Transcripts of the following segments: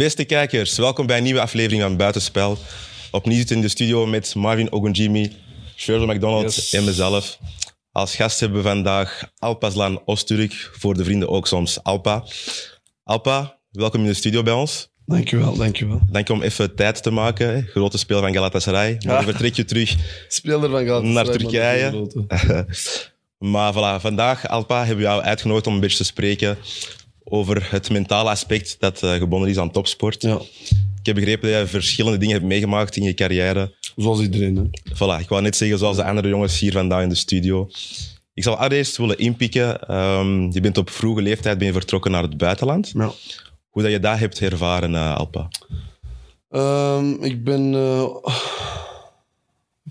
Beste kijkers, welkom bij een nieuwe aflevering van Buitenspel. Opnieuw in de studio met Marvin Ogunjimi, Shirley McDonald Yes. en mezelf. Als gast hebben we vandaag Alpaslan Osturk, voor de vrienden ook soms Alpa. Alpa, welkom in de studio bij ons. Dankjewel, dankjewel. Dank je om even tijd te maken. hè. Grote speel van Galatasaray. Maar dan vertrek je terug Speler van Galatasaray. Naar Turkije. Maar voilà, vandaag, Alpa, hebben we jou uitgenodigd om een beetje te spreken over het mentale aspect dat eh, gebonden is aan topsport. Ja, Ik heb begrepen dat je verschillende dingen hebt meegemaakt in je carrière. zoals iedereen. Hè. Voilà, ik wou net zeggen, zoals de andere jongens hier vandaag in de studio. Ik zal allereerst willen inpikken. ehm, je bent op vroege leeftijd ben je vertrokken naar het buitenland. Ja. Hoe dat je dat hebt ervaren, eh, Alpa. Ehm, ik ben... eh,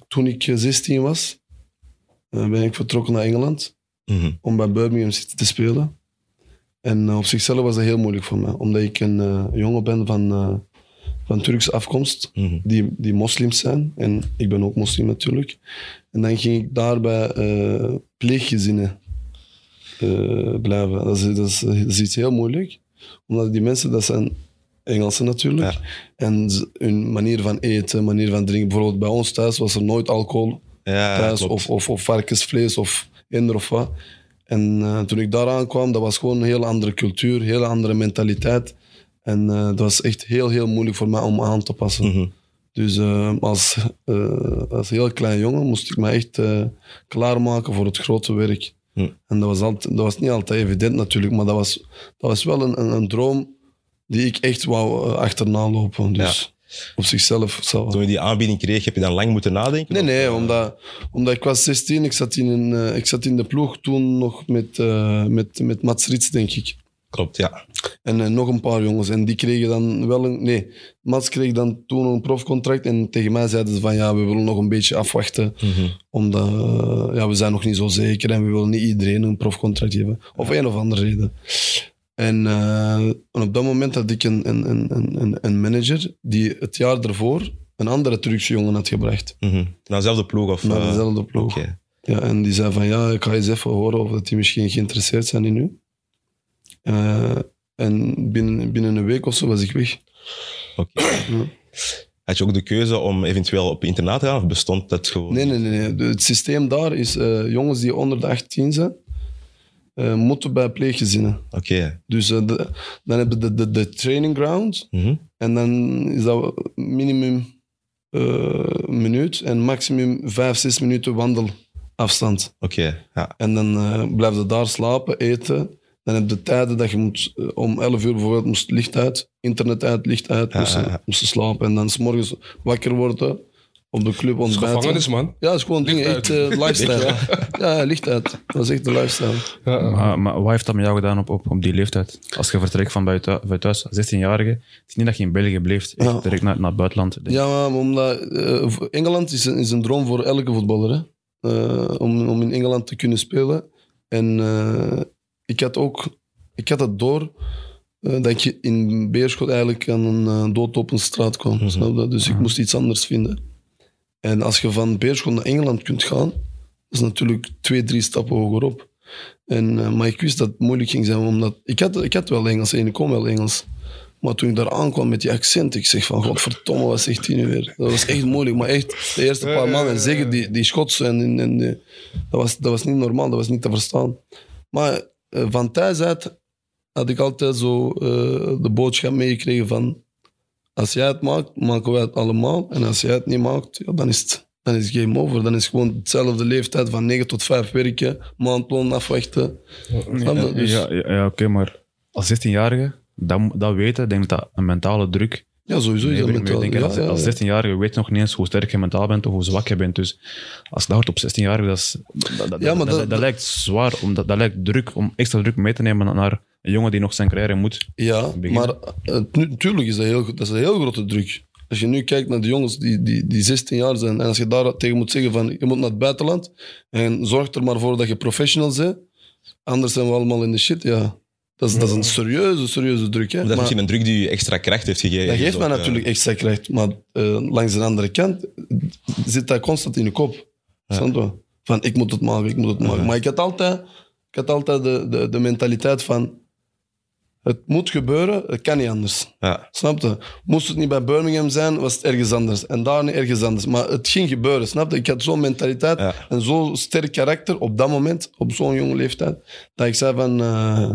toen ik eh, 16 was, ben ik vertrokken naar Engeland Mhm. om bij Birmingham City te spelen. En eh, op zichzelf was dat heel moeilijk voor mij, omdat ik een eh, jongen ben van, eh, van Turkse afkomst, Mhm. die, die moslims zijn. En ik ben ook moslim natuurlijk. En dan ging ik daar bij eh, pleeggezinnen blijven. Dat is, dat, is, dat is iets heel moeilijk, omdat die mensen, dat zijn Engelsen natuurlijk. Ja. En hun manier van eten, manier van drinken. Bijvoorbeeld bij ons thuis was er nooit alcohol Ja, thuis of, of, of varkensvlees of eender of wat. En eh, toen ik daar aankwam, dat was gewoon een heel andere cultuur, een hele andere mentaliteit. En eh, dat was echt heel, heel moeilijk voor mij om aan te passen. Mhm. Dus eh, als, als heel klein jongen moest ik me echt klaarmaken voor het grote werk. En dat was, altijd, dat was niet altijd evident natuurlijk, maar dat was, dat was wel een, een, een droom die ik echt wou achterna lopen. Dus op zichzelf. Zo. Toen je die aanbieding kreeg, heb je dan lang moeten nadenken? Nee, Of, nee, omdat, omdat ik was 16, ik zat in, een, eh, ik zat in de ploeg toen nog met, eh, met, met Mats Rits, denk ik. Klopt, ja. En eh, nog een paar jongens. En die kregen dan wel een... Nee, Mats kreeg dan toen een profcontract. En tegen mij zeiden ze van, ja, we willen nog een beetje afwachten. Mhm. Omdat, ja, we zijn nog niet zo zeker. En we willen niet iedereen een profcontract geven. Of een of andere reden. En, eh, en op dat moment had ik een, een, een, een, een manager die het jaar ervoor een andere Turkse jongen had gebracht. Mhm. Naar dezelfde ploeg? Of, Naar eh, dezelfde ploeg. Ja, en die zei van ja, ik ga eens even horen of dat die misschien geïnteresseerd zijn in u. Eh, en binnen, binnen een week of zo was ik weg. Oké. Had je ook de keuze om eventueel op internaat te gaan? Of bestond dat gewoon? Nee, nee, nee. Het systeem daar is jongens die onder de 18 zijn, eh, moeten bij pleeggezinnen. Oké. Dus eh, de- dan heb je de, de, de training ground Mhm. en dan is dat minimum een minuut en maximum 5, 6 minuten wandelafstand. Oké, ja. En dan blijf je daar slapen, eten. Dan heb je tijden dat je moet, om 11 uur bijvoorbeeld, moest licht uit, internet uit, licht uit, Ja, moest, ja, ja. moest slapen. En dan s morgens wakker worden, op de club ontbijten. Gevangenis, man. Ja, het is gewoon dingen, echt eh, lifestyle. ja, ja, licht uit. Dat is echt de lifestyle. Maar, maar wat heeft dat met jou gedaan op, op, op die leeftijd? Als je vertrekt van buiten, vanuit thuis, 16-jarige, het is niet dat je in België bleef, Ja. direct naar, naar het buitenland. Ja, maar omdat eh, Engeland is een, is een droom voor elke voetballer. Hè? Eh, om, om in Engeland te kunnen spelen. En eh, ik had ook ik had het door eh, dat je in Beerschot eigenlijk aan een uh, doodlopende straat kwam. snap je? Dus ik moest iets anders vinden. En als je van Beerschot naar Engeland kunt gaan, dat is natuurlijk twee, drie stappen hogerop. En, eh, maar ik wist dat het moeilijk ging zijn, omdat ik had, ik had wel Engels en ik kon wel Engels. Maar toen ik daar aankwam met die accent, ik zeg van, godverdomme, wat zegt hij nu weer? Dat was echt moeilijk, maar echt, de eerste paar maanden, en zeker die, die Schotse, en, en, die- dat, was, dat was niet normaal, dat was niet te verstaan. Maar eh, van thuis uit had ik altijd zo eh, de boodschap meegekregen van, als jij het maakt, maken wij het allemaal. En als jij het niet maakt, ja, dan is het dan is game over. Dan is het gewoon hetzelfde leeftijd van 9 tot 5 werken, maandloon afwachten. Je? Dus- ja, ja, ja, oké, maar als 16-jarige, dat, dat weten, denk ik dat een mentale druk. Ja, sowieso mentaal. Denk, Ja, als, als ja. 16-jarige weet nog niet eens hoe sterk je mentaal bent of hoe zwak je bent. Dus als je dat hoort op 16-jarige, dat, is- dat, dat, Ja, dat, dat- dat lijkt zwaar, omdat, dat lijkt druk om extra druk mee te nemen naar een jongen die nog zijn carrière moet. Ja, beginnen. maar uh, natuurlijk is dat, heel, dat is een heel grote druk. Als je nu kijkt naar de jongens die, die, die 16 jaar zijn en als je daar tegen moet zeggen van je moet naar het buitenland en zorg er maar voor dat je professional bent, anders zijn we allemaal in de shit, ja. Dat is, dat is een serieuze, serieuze druk. Hè? Dat is Maar misschien een druk die je extra kracht heeft gegeven. dat geeft mij ook, natuurlijk extra kracht, maar eh, langs de andere kant zit dat constant in je kop. Je? Van ik moet het maken, ik moet het maken. Maar ik had altijd, ik had altijd de, de, de mentaliteit van Het moet gebeuren, het kan niet anders. Ja. Snap je? Moest het niet bij Birmingham zijn, was het ergens anders. En daar niet ergens anders. Maar het ging gebeuren, snap je? Ik had zo'n mentaliteit Ja. en zo'n sterk karakter op dat moment, op zo'n jonge leeftijd, dat ik zei van... eh,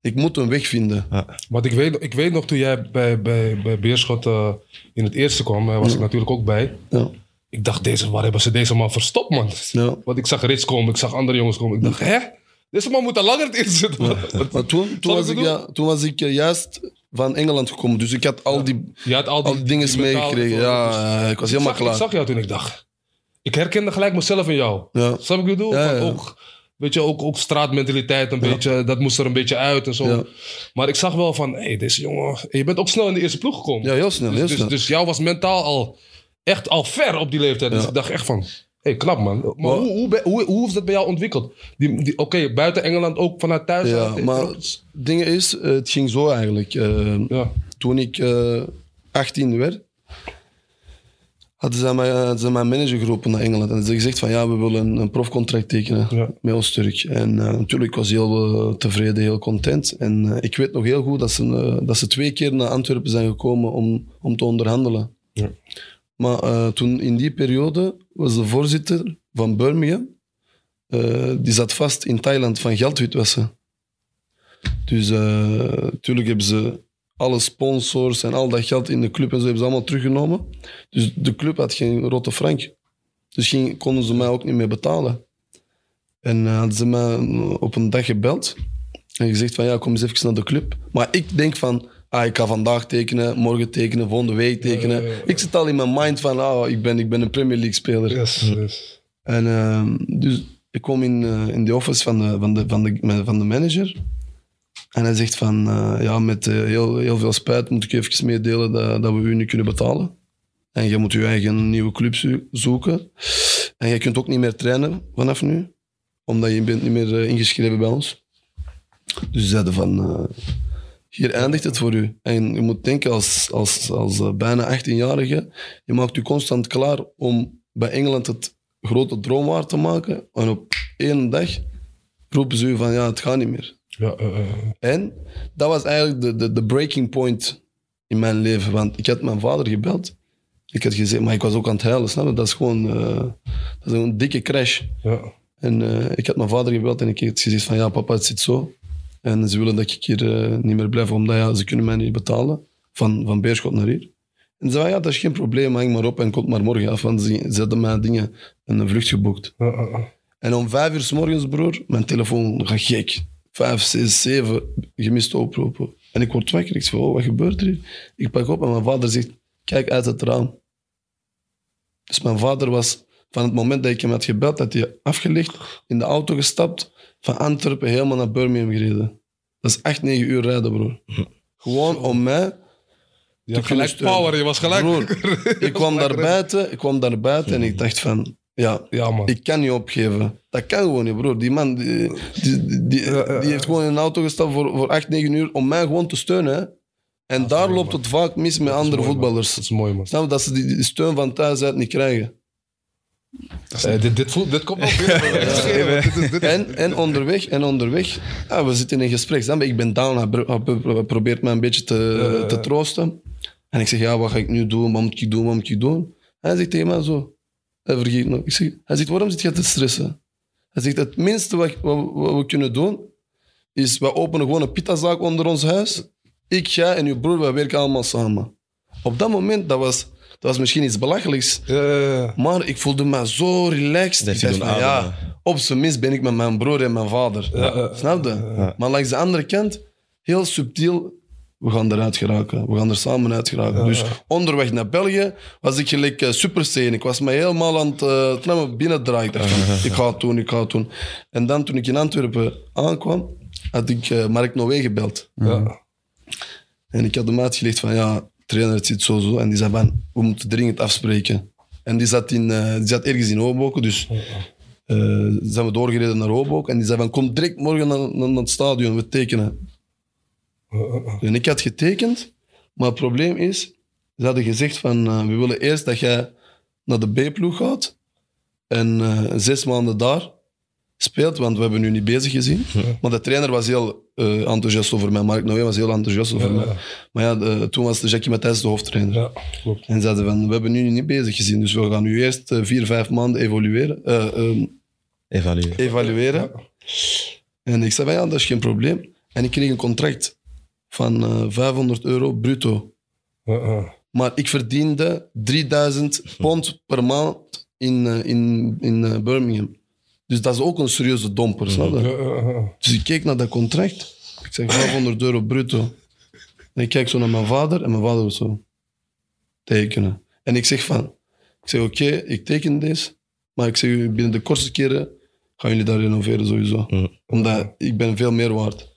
ik moet een weg vinden. Want ik weet, ik weet nog toen jij bij, bij, bij Beerschot eh, in het eerste kwam, daar was ik natuurlijk ook bij. Ja. Ik dacht, deze, waar hebben ze deze man verstopt, man? Ja. Want ik zag Rits komen, ik zag andere jongens komen. Ik dacht, hè? Deze man moet al langer eerste zitten. Wat- Maar toen, toen, was ik, ja, toen was ik eh, juist van Engeland gekomen. Dus ik had al die, had al die, al die dingen meegekregen. Ja, eh, ik was helemaal ik zag, Ik klaar. zag jou toen ik dacht. Ik herkende gelijk mezelf in jou. Ja. Snap ik bedoel? Ja, ja. Weet je, ook, ook straatmentaliteit, een beetje, dat moest er een beetje uit en zo. Ja. Maar ik zag wel van, hé, hey, deze jongen... en Je bent ook snel in de eerste ploeg gekomen. Ja, heel snel, heel dus, dus, snel. dus jou was mentaal al echt al ver op die leeftijd. Dus ik dacht echt van, hé, hey, knap man. Maar Maar- hoe, hoe, hoe, hoe heeft dat bij jou ontwikkeld? Die, die, Oké, buiten Engeland ook vanuit thuis? Ja, uit, maar eh, het ding is, het ging zo eigenlijk. Eh, Ja, toen ik eh 18 werd, hadden ze, mij, hadden ze mijn manager geroepen naar Engeland. En ze gezegd van ja, we willen een, een profcontract tekenen Ja. met ons terug. En eh, natuurlijk, ik was heel eh, tevreden, heel content. En eh, ik weet nog heel goed dat ze, eh, dat ze twee keer naar Antwerpen zijn gekomen om, om te onderhandelen. Ja. Maar eh, toen in die periode was de voorzitter van Birmingham, eh, die zat vast in Thailand van geldwitwassen. Dus natuurlijk hebben ze alle sponsors en al dat geld in de club en zo hebben ze allemaal teruggenomen. Dus de club had geen rotte frank. Dus ging, konden ze mij ook niet meer betalen. En eh, hadden ze mij op een dag gebeld en gezegd van ja, kom eens even naar de club. Maar ik denk van, ah, ik ga vandaag tekenen, morgen tekenen, volgende week tekenen. Ja, ja, ja. Ik zit al in mijn mind van, ah, ik, ben, ik ben een Premier League speler. yes, yes. En ehm, dus ik kom in, eh, in de office van de, van, de, van, de, van de manager. En hij zegt van, eh, ja, met eh, heel, heel veel spijt moet ik even meedelen dat, dat we u niet kunnen betalen. En je moet je eigen nieuwe club zo- zoeken. En je kunt ook niet meer trainen vanaf nu. Omdat je bent niet meer eh, ingeschreven bij ons. Dus ze zeiden van, hier eindigt het voor u. En je moet denken, als, als, als bijna 18-jarige, je maakt je constant klaar om bij Engeland het grote droom waar te maken. En op één dag roepen ze u van, ja, het gaat niet meer. Ja, eh, eh, En dat was eigenlijk de, de, de breaking point in mijn leven. Want ik had mijn vader gebeld. Ik had gezegd, maar ik was ook aan het huilen, snap je? Dat is gewoon eh, dat is een dikke crash. ja. En ik had mijn vader gebeld en ik had gezegd van, ja papa, het zit zo. En ze willen dat ik hier niet meer blijf, omdat ja, ze kunnen mij niet betalen. Van, van Beerschot naar hier. En ze zei, ja, dat is geen probleem, hang maar op en kom maar morgen af. Want ze, ze hadden mij dingen, een vlucht geboekt. En om vijf uur s morgens, broer, mijn telefoon gaat gek. Vijf, zes, zeven gemiste oproepen. En ik word wakker. Ik zeg, oh, wat gebeurt er hier? Ik pak op en mijn vader zegt, kijk uit het raam. Dus mijn vader was, van het moment dat ik hem had gebeld, dat hij afgelegd, in de auto gestapt, van Antwerpen helemaal naar Birmingham gereden. Dat is echt negen uur rijden, broer. Gewoon om mij Je had gelijk power, je was gelijk... Broer, ik kwam daar buiten, ik kwam daar buiten en ik dacht van, ja, Ja, man. ik kan niet opgeven. Dat kan gewoon niet, broer. Die man die, die, die, heeft gewoon in een auto gestapt voor, voor 8, 9 uur om mij gewoon te steunen. Hè. En daar mooi, loopt man. het vaak mis met andere mooi, man. voetballers. Dat is mooi, man. Snap je? Dat ze die, steun van thuis uit niet krijgen. Eh, dit, dit, voelt, dit komt weer. is- En, en onderweg, en onderweg ja, we zitten in een gesprek. Snap je? Ik ben down, hij pro- hij pro- probeert mij een beetje te, te troosten. En ik zeg, ja, wat ga ik nu doen? Wat moet ik doen? Wat moet ik doen? Hij zegt tegen mij zo, hij vergeet nog. Ik zeg, hij zegt, waarom zit je te stressen? Hij zegt, het minste wat, wat, wat we kunnen doen, is we openen gewoon een pitazaak onder ons huis. Ik, jij en uw broer, wij werken allemaal samen. Op dat moment, dat was, dat was misschien iets belachelijks. Ja, ja, ja. Maar ik voelde me zo relaxed. Dat ik dacht van, ja, op zijn minst ben ik met mijn broer en mijn vader. Snap je? Maar langs de andere kant, heel subtiel, we gaan eruit geraken. We gaan er samen uit geraken. Dus onderweg naar België was ik gelijk uh. Ik was me helemaal aan het uh, trammen binnendraaien. Ik dacht ik ga het doen, ik ga het doen. En dan toen ik in Antwerpen aankwam, had ik uh, Mark Noé gebeld. Ja. En ik had hem uitgelegd van, ja, trainer, het zit zo zo. En die zei van, we moeten dringend afspreken. En die zat, in, uh, die zat ergens in Hoboken, dus zijn we doorgereden naar Hoboken. En die zei van, kom direct morgen naar, naar, naar het stadion, we tekenen. En ik had getekend, maar het probleem is, ze hadden gezegd van, uh, we willen eerst dat jij naar de B-ploeg gaat en uh, zes maanden daar speelt, want we hebben nu niet bezig gezien. Maar de trainer was heel eh, enthousiast over mij. Mark Noé was heel enthousiast over Ja, mij. ja. Maar ja, de- toen was de Jackie Matthijs de hoofdtrainer. Ja, klopt. En zeiden van, we hebben nu niet bezig gezien, dus we gaan nu eerst eh, vier, vijf maanden evalueren. eh, ehm, Evalueren. evalueren. En ik zei van, ja, dat is geen probleem. En ik kreeg een contract van eh, 500 euro bruto. Ja. Maar ik verdiende 3000 pond per maand in, eh, in, in eh, Birmingham. Dus dat is ook een serieuze domper, snap je? Ja, ja, ja. Dus ik keek naar dat contract. Ik zeg 500 euro bruto. En ik kijk zo naar mijn vader en mijn vader was zo tekenen. En ik zeg van, ik zeg oké, ik teken deze. Maar ik zeg binnen de kortste keren gaan jullie dat renoveren sowieso. Mhm. Omdat ik ben veel meer waard.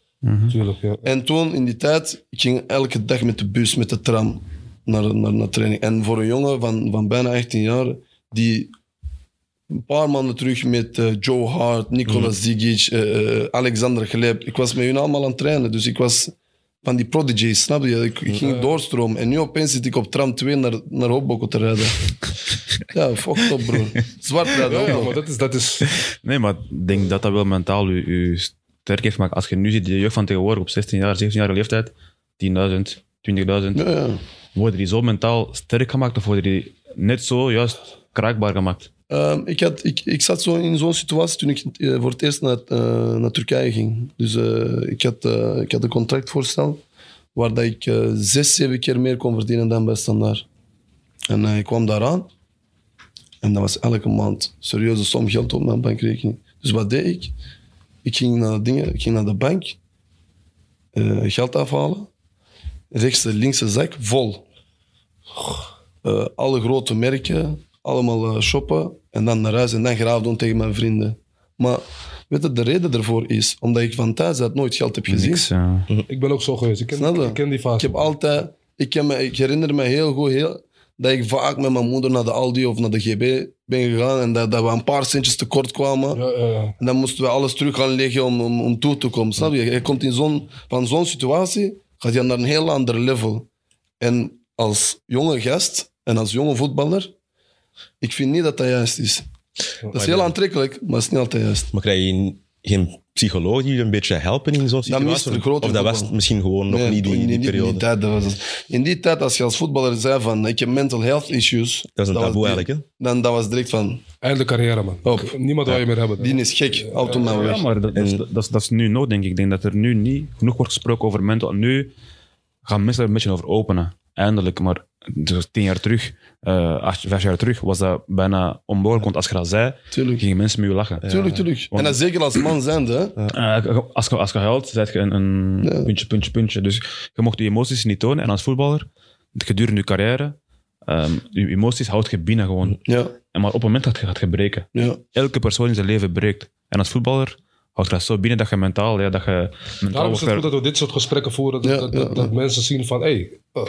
Tuurlijk, ja. En toen, in die tijd, ik ging elke dag met de bus, met de tram naar, naar, naar training. En voor een jongen van, van bijna 18 jaar, die een paar maanden terug met eh, Joe Hart, Nikola Zigic, eh, eh, Alexander Gleb, ik was met hun allemaal aan het trainen. Dus ik was van die prodigies, snap je? Ik, ik ging doorstromen. En nu opeens zit ik op tram 2 naar, naar Hoboken te rijden. ja, fucked up, broer. Zwart rijden Ja, maar dat is, dat is Nee, maar ik denk dat dat wel mentaal u, u sterk heeft gemaakt. Als je nu ziet, de jeugd van tegenwoordig op 16 jaar, 17 jaar leeftijd, 10.000, 20.000, Ja, ja. worden die zo mentaal sterk gemaakt of worden die net zo juist kraakbaar gemaakt? Ehm, ik, had, ik, ik zat zo in zo'n situatie toen ik eh, voor het eerst naar, eh, naar Turkije ging. Dus eh, ik, had, ik had een contractvoorstel waar dat ik zes, zeven keer meer kon verdienen dan bij Standaard. En ik kwam daaraan en dat was elke maand serieuze som geld op mijn bankrekening. Dus wat deed ik? Ik ging naar, dingen, ik ging naar de bank, eh, geld afhalen, rechts de linkse zak vol eh, alle grote merken, allemaal eh, shoppen en dan naar huis en dan graaf doen tegen mijn vrienden. Maar weet je, de reden daarvoor is omdat ik van thuis uit nooit geld heb gezien. Niks. ja. Ik ben ook zo geweest. Ik ken, ik ken die fase. Ik heb altijd, ik, ken me, ik herinner me heel goed heel, dat ik vaak met mijn moeder naar de Aldi of naar de GB ben gegaan en dat, dat we een paar centjes tekort kwamen. Ja, ja, ja. En dan moesten we alles terug gaan leggen om, om, om toe te komen. Snap je? Je komt in zo'n, van zo'n situatie, gaat je naar een heel ander level. En als jonge gast en als jonge voetballer, ik vind niet dat dat juist is. Dat is heel aantrekkelijk, maar het is niet altijd juist. Maar krijg je geen psycholoog die je een beetje helpen in zo'n situatie? of dat was misschien gewoon nog Nee, niet die, in, die in- in periode? die tijd, was in die tijd, als je als voetballer zei van ik heb mental health issues, dat is een taboe eigenlijk. Hè? Dan dat was direct van, Einde carrière, man. Op. Niemand wil je meer hebben. die is gek, auto maar weg. Ja, maar dat, dat, is, dat, is, dat is nu nood, denk ik. Ik denk dat er nu niet genoeg wordt gesproken over mental. Nu gaan mensen er een beetje over openen. Eindelijk, maar dus tien jaar terug, eh acht, vijf jaar terug, was dat bijna onmogelijk. Want als je dat zei, Tuurlijk. gingen mensen met je lachen. Tuurlijk, tuurlijk. En dat zeker als man zijn, hè? Eh, als, je, als je huilt, zeg je een, een puntje, puntje, puntje. Dus je mocht je emoties niet tonen. En als voetballer, gedurende je carrière, ehm, je emoties houdt je binnen gewoon. Ja, En maar op het moment dat je gaat je breken. ja. Elke persoon in zijn leven breekt. En als voetballer houdt dat zo binnen dat je mentaal, ja, dat je mentaal Daarom is het ver- goed dat we dit soort gesprekken voeren. Dat, Ja, dat, ja, dat, dat ja. mensen zien van, hé, hey, eh,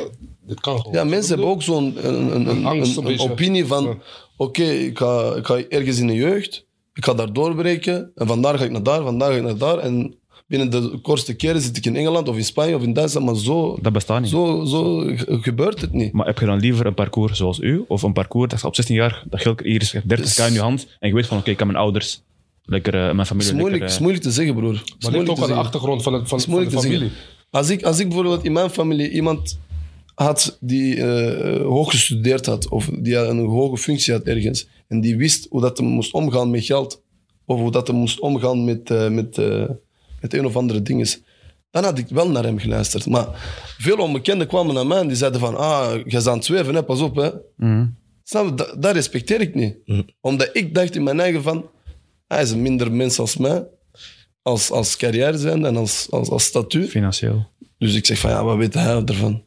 dit kan gewoon. Ja, mensen hebben ook zo'n een, een, een, Een angst, een- opinie van... Ja. Oké, ik, ga, ik ga ergens in de jeugd. Ik ga daar doorbreken. En vandaar ga ik naar daar, vandaar ga ik naar daar. En binnen de kortste keren zit ik in Engeland of in Spanje of in Duitsland. Maar zo, Dat bestaat niet. zo, zo ge- gebeurt het niet. Maar heb je dan liever een parcours zoals u? Of een parcours dat je op 16 jaar, dat geld hier is 30k in je hand. En je weet van, oké, ik kan mijn ouders, lekker, eh, mijn Het familie, is moeilijk, lekker... het eh, is moeilijk te zeggen, broer. Het is Maar moeilijk ook te aan de zeggen. achtergrond van, het, van, Het is van de familie. zeggen. Als ik, als ik bijvoorbeeld in mijn familie iemand had die eh, hoog gestudeerd had, of die een hoge functie had ergens, en die wist hoe dat hij moest omgaan met geld, of hoe dat hij moest omgaan met, eh, met, eh, met een of andere dingen, dan had ik wel naar hem geluisterd. Maar veel onbekenden kwamen naar mij en die zeiden van, ah, je bent aan het zweven, hè, pas op. Hè. mhm. Snap je? Dat, dat respecteer ik niet. Omdat ik dacht in mijn eigen van, hij is een minder mens als mij, als, als carrière zijn en als, als, als statuut. Financieel. Dus ik zeg van, ja, wat weet hij ervan?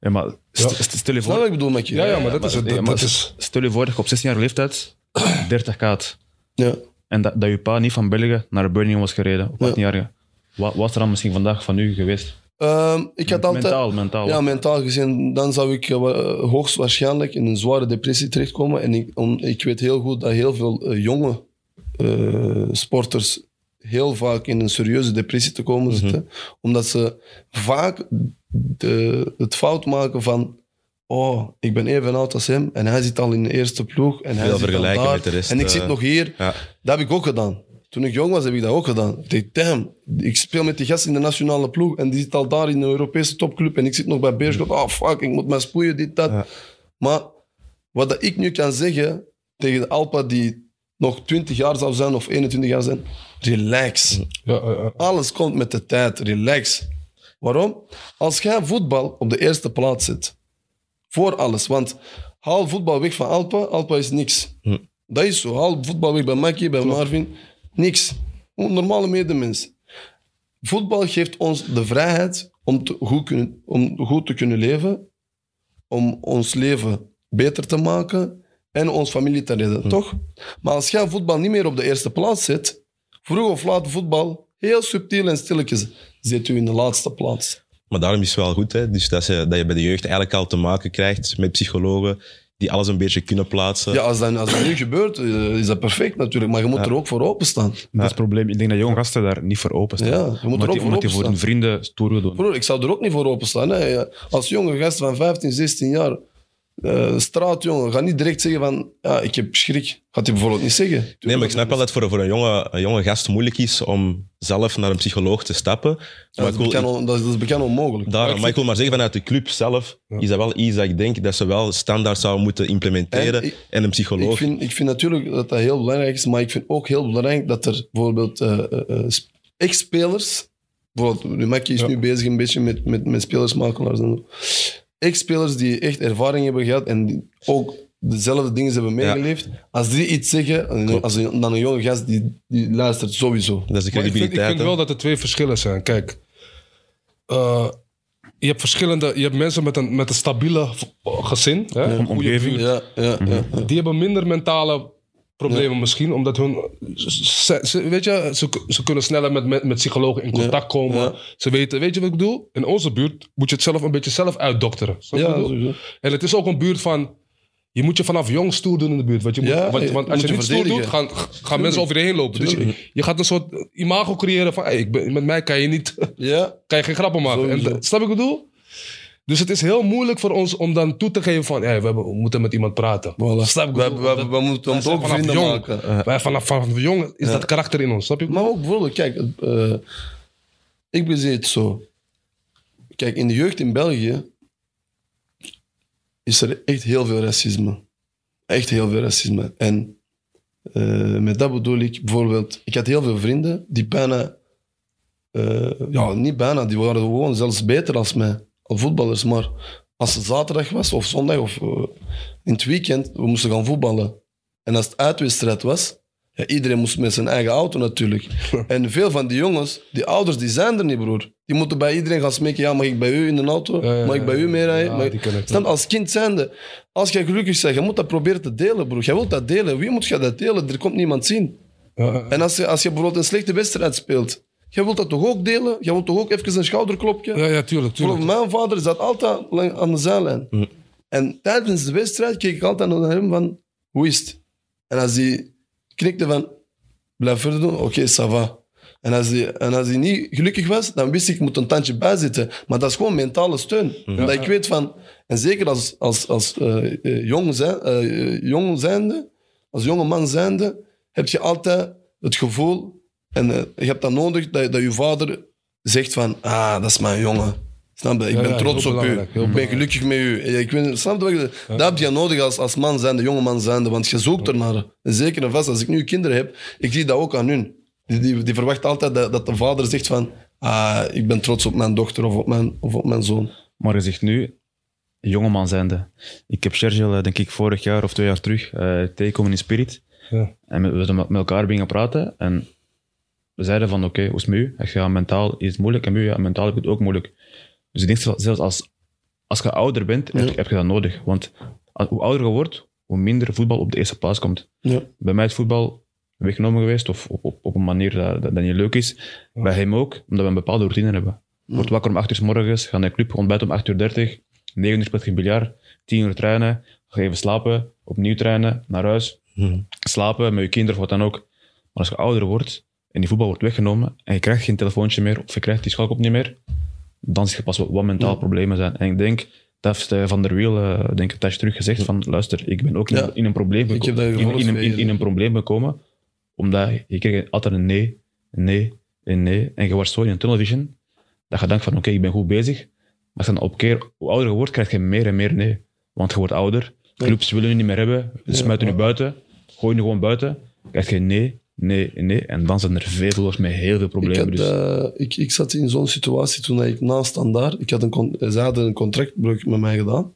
Ja, maar st- st- stel je voor... wat ik bedoel met je? Ja, ja, maar dat is het. Dat, maar dat is, Stel je voor dat je op 16 jaar leeftijd 30k had. Ja. En dat, dat je pa niet van België naar Birmingham was gereden op 18 jaar. Wat was er dan misschien vandaag van u geweest? Ehm, ik had altijd... Mentaal, mentaal. Ja, mentaal gezien, dan zou ik eh, wa- hoogstwaarschijnlijk in een zware depressie terechtkomen. En ik, om- ik weet heel goed dat heel veel eh, jonge eh, sporters heel vaak in een serieuze depressie te komen zitten. Omdat ze vaak de, het fout maken van... Oh, ik ben even oud als hem en hij zit al in de eerste ploeg. En hij Veel zit al daar, met de rest, En ik eh, zit nog hier. Ja. Dat heb ik ook gedaan. Toen ik jong was, heb ik dat ook gedaan. Ik dacht, damn, ik speel met die gast in de nationale ploeg en die zit al daar in de Europese topclub en ik zit nog bij Beerschot. Oh fuck, ik moet mij spoeien, dit, dat. Ja. Maar wat dat ik nu kan zeggen tegen de Alpa die nog 20 jaar zou zijn of 21 jaar zijn, relax. Ja, ja, ja. Alles komt met de tijd, relax. Waarom? Als jij voetbal op de eerste plaats zet, voor alles, want haal voetbal weg van Alpa, Alpa is niks. Hm. Dat is zo. Haal voetbal weg bij Maki, bij Marvin, niks. Een normale medemens. Voetbal geeft ons de vrijheid om, te, goed, kunnen, om goed te kunnen leven, om ons leven beter te maken en ons familie te redden, toch? Maar als jij voetbal niet meer op de eerste plaats zet, vroeg of laat voetbal heel subtiel en stilletjes zet u in de laatste plaats. Maar daarom is het wel goed, hè? Dus dat, je, dat je bij de jeugd eigenlijk al te maken krijgt met psychologen die alles een beetje kunnen plaatsen. Ja, als dat, als dat nu gebeurt, eh, is dat perfect natuurlijk, maar je moet er ook voor openstaan. Dat is het probleem. Ik denk dat jonge gasten daar niet voor openstaan. Ja, je moet er ook die, voor omdat die voor hun openstaan. vrienden stoer doen. Broer, ik zou er ook niet voor openstaan. Hè. Als jonge gast van 15, 16 jaar, eh, straatjongen, ga niet direct zeggen van, ja, ik heb schrik. Gaat hij bijvoorbeeld niet zeggen. Nee, maar ik snap wel dat het voor, voor een, jonge, een jonge gast moeilijk is om zelf naar een psycholoog te stappen. Dat Maar is, bekend, on- dat is, dat is bekend onmogelijk. daarom, maar ik wil maar zeggen, vanuit de club zelf is dat wel iets dat ik denk dat ze wel standaard zouden moeten implementeren. En een psycholoog. Ik vind, ik vind natuurlijk dat dat heel belangrijk is, maar ik vind ook heel belangrijk dat er bijvoorbeeld eh, eh, eh, sp- ex-spelers, bijvoorbeeld Lumaki is Ja. nu bezig een beetje met, met, met spelersmakelaars en zo. Ex-spelers die echt ervaring hebben gehad en ook dezelfde dingen hebben meegeleefd, als die iets zeggen, en als een, dan een jonge gast, die, die luistert sowieso. Dat is de Maar ik vind, ik credibiliteit. vind hè. wel dat er twee verschillen zijn. Kijk, eh, je hebt verschillende... Je hebt mensen met een, met een stabiele gezin. Hè, een goede omgeving. ja, ja. Die hebben minder mentale problemen misschien, omdat hun... Ze, ze- weet je, ze, ze kunnen sneller met, met, met psychologen in contact komen. ja. Ze weten, weet je wat ik bedoel? In onze buurt moet je het zelf een beetje zelf uitdokteren. Ja, ik. En het is ook een buurt van... Je moet je vanaf jong stoer doen in de buurt. Want, je moet, Ja, want, want als je je niet stoer doet, gaan, gaan mensen over je heen lopen. Dus je, je gaat een soort imago creëren van... Hey, ik ben, met mij kan je, niet, Ja, kan je geen grappen maken. En, snap je wat ik bedoel? Dus het is heel moeilijk voor ons om dan toe te geven van... Hey, we, hebben- we moeten met iemand praten. voilà. Snap je we, we, we, we moeten ons ook vrienden jong. maken. Wij vanaf, vanaf jong is dat karakter in ons. Snap je? Maar ook bijvoorbeeld, kijk, eh, ik bezie het zo. Kijk, in de jeugd in België is er echt heel veel racisme. Echt heel veel racisme. En eh, met dat bedoel ik bijvoorbeeld, ik had heel veel vrienden die bijna, eh, ja, niet bijna, die waren gewoon zelfs beter als mij, voetballers. Maar als het zaterdag was of zondag of eh, in het weekend, we moesten gaan voetballen. En als het uitwedstrijd was, ja, iedereen moest met zijn eigen auto natuurlijk. En veel van die jongens, die ouders, die zijn er niet, broer. Die moeten bij iedereen gaan smeken. Ja, mag ik bij u in de auto? Ja, ja, mag ik bij u meerijden? ja, je? Als kind zijnde, als jij gelukkig bent, je moet dat proberen te delen, broer. Jij wilt dat delen. Wie moet jij dat delen? Er komt niemand zien. Ja, En als je, als je bijvoorbeeld een slechte wedstrijd speelt, jij wilt dat toch ook delen? Jij wilt toch ook even een schouderklopje? ja, ja, tuurlijk. tuurlijk. Mijn vader zat altijd aan de zijlijn. En tijdens de wedstrijd keek ik altijd naar hem van, hoe is het? En als hij knikte van, blijf verder doen, oké, ça va. En als, hij, en als hij niet gelukkig was, dan wist ik, ik moet een tandje bijzitten. Maar dat is gewoon mentale steun. Omdat ik weet van, en zeker als, als, als eh, jong, zijn, eh, jong zijnde, als jonge man zijnde, heb je altijd het gevoel, en eh, je hebt dat nodig, dat, dat je vader zegt van, ah, dat is mijn jongen. Snap je? Ik Ja, ben ja, trots op u. Ik ben gelukkig met u. Ik weet, snap je? Dat heb je nodig als, als man zijnde, jonge man zijnde, want je zoekt ernaar. En zeker en vast, als ik nu kinderen heb, ik zie dat ook aan hun. Die, die, die verwachten altijd dat, dat de vader zegt van, ah, ik ben trots op mijn dochter of op mijn, of op mijn zoon. Maar je zegt nu, jongeman zijnde. Ik heb Sergio, eh, denk ik, vorig jaar of twee jaar terug eh tegengekomen in Spirit. Ja. En we we zijn met met elkaar beginnen praten. En we zeiden van, oké, hoe is het met u? Ja, mentaal is het moeilijk. En met u, ja, mentaal heb ik het ook moeilijk. Dus ik denk zelfs- als, als je ouder bent, heb, Ja. heb je dat nodig. Want als- hoe ouder je wordt, hoe minder voetbal op de eerste plaats komt. Ja. Bij mij is voetbal weggenomen geweest, of op, op, op een manier dat, dat, dat niet leuk is. Bij hem ook, omdat we een bepaalde routine hebben. Wordt wakker om 8 uur s morgens, ga naar de club, ontbijt om 8 uur 30, 9 uur speelt je biljart, 10 uur trainen, ga even slapen, opnieuw trainen, naar huis, slapen met je kinderen of wat dan ook. Maar als je ouder wordt en die voetbal wordt weggenomen en je krijgt geen telefoontje meer of je krijgt die schalk op niet meer, dan zie je pas wat, mentaal problemen zijn. En ik denk, dat heeft eh, Van der Wiel, eh, denk ik, terug gezegd van, luister, ik ben ook in, Ja. in een probleem Ik heb dat in, in, in, in een probleem gekomen Omdat je kreeg altijd een nee, een nee, een nee. En je wordt zo in een tunnelvision dat je denkt van oké, ik ben goed bezig. Maar dan op keer, hoe ouder je wordt, krijg je meer en meer nee. Want je wordt ouder. Clubs willen je niet meer hebben. Ze smijten je buiten. Gooi je gewoon buiten. krijg je nee, nee, nee. En dan zijn er veel voetballers met heel veel Ik, problemen. had, dus. eh, ik, ik zat in zo'n situatie toen ik naast standaard... Ik had een, zij hadden een contractbreuk met mij gedaan.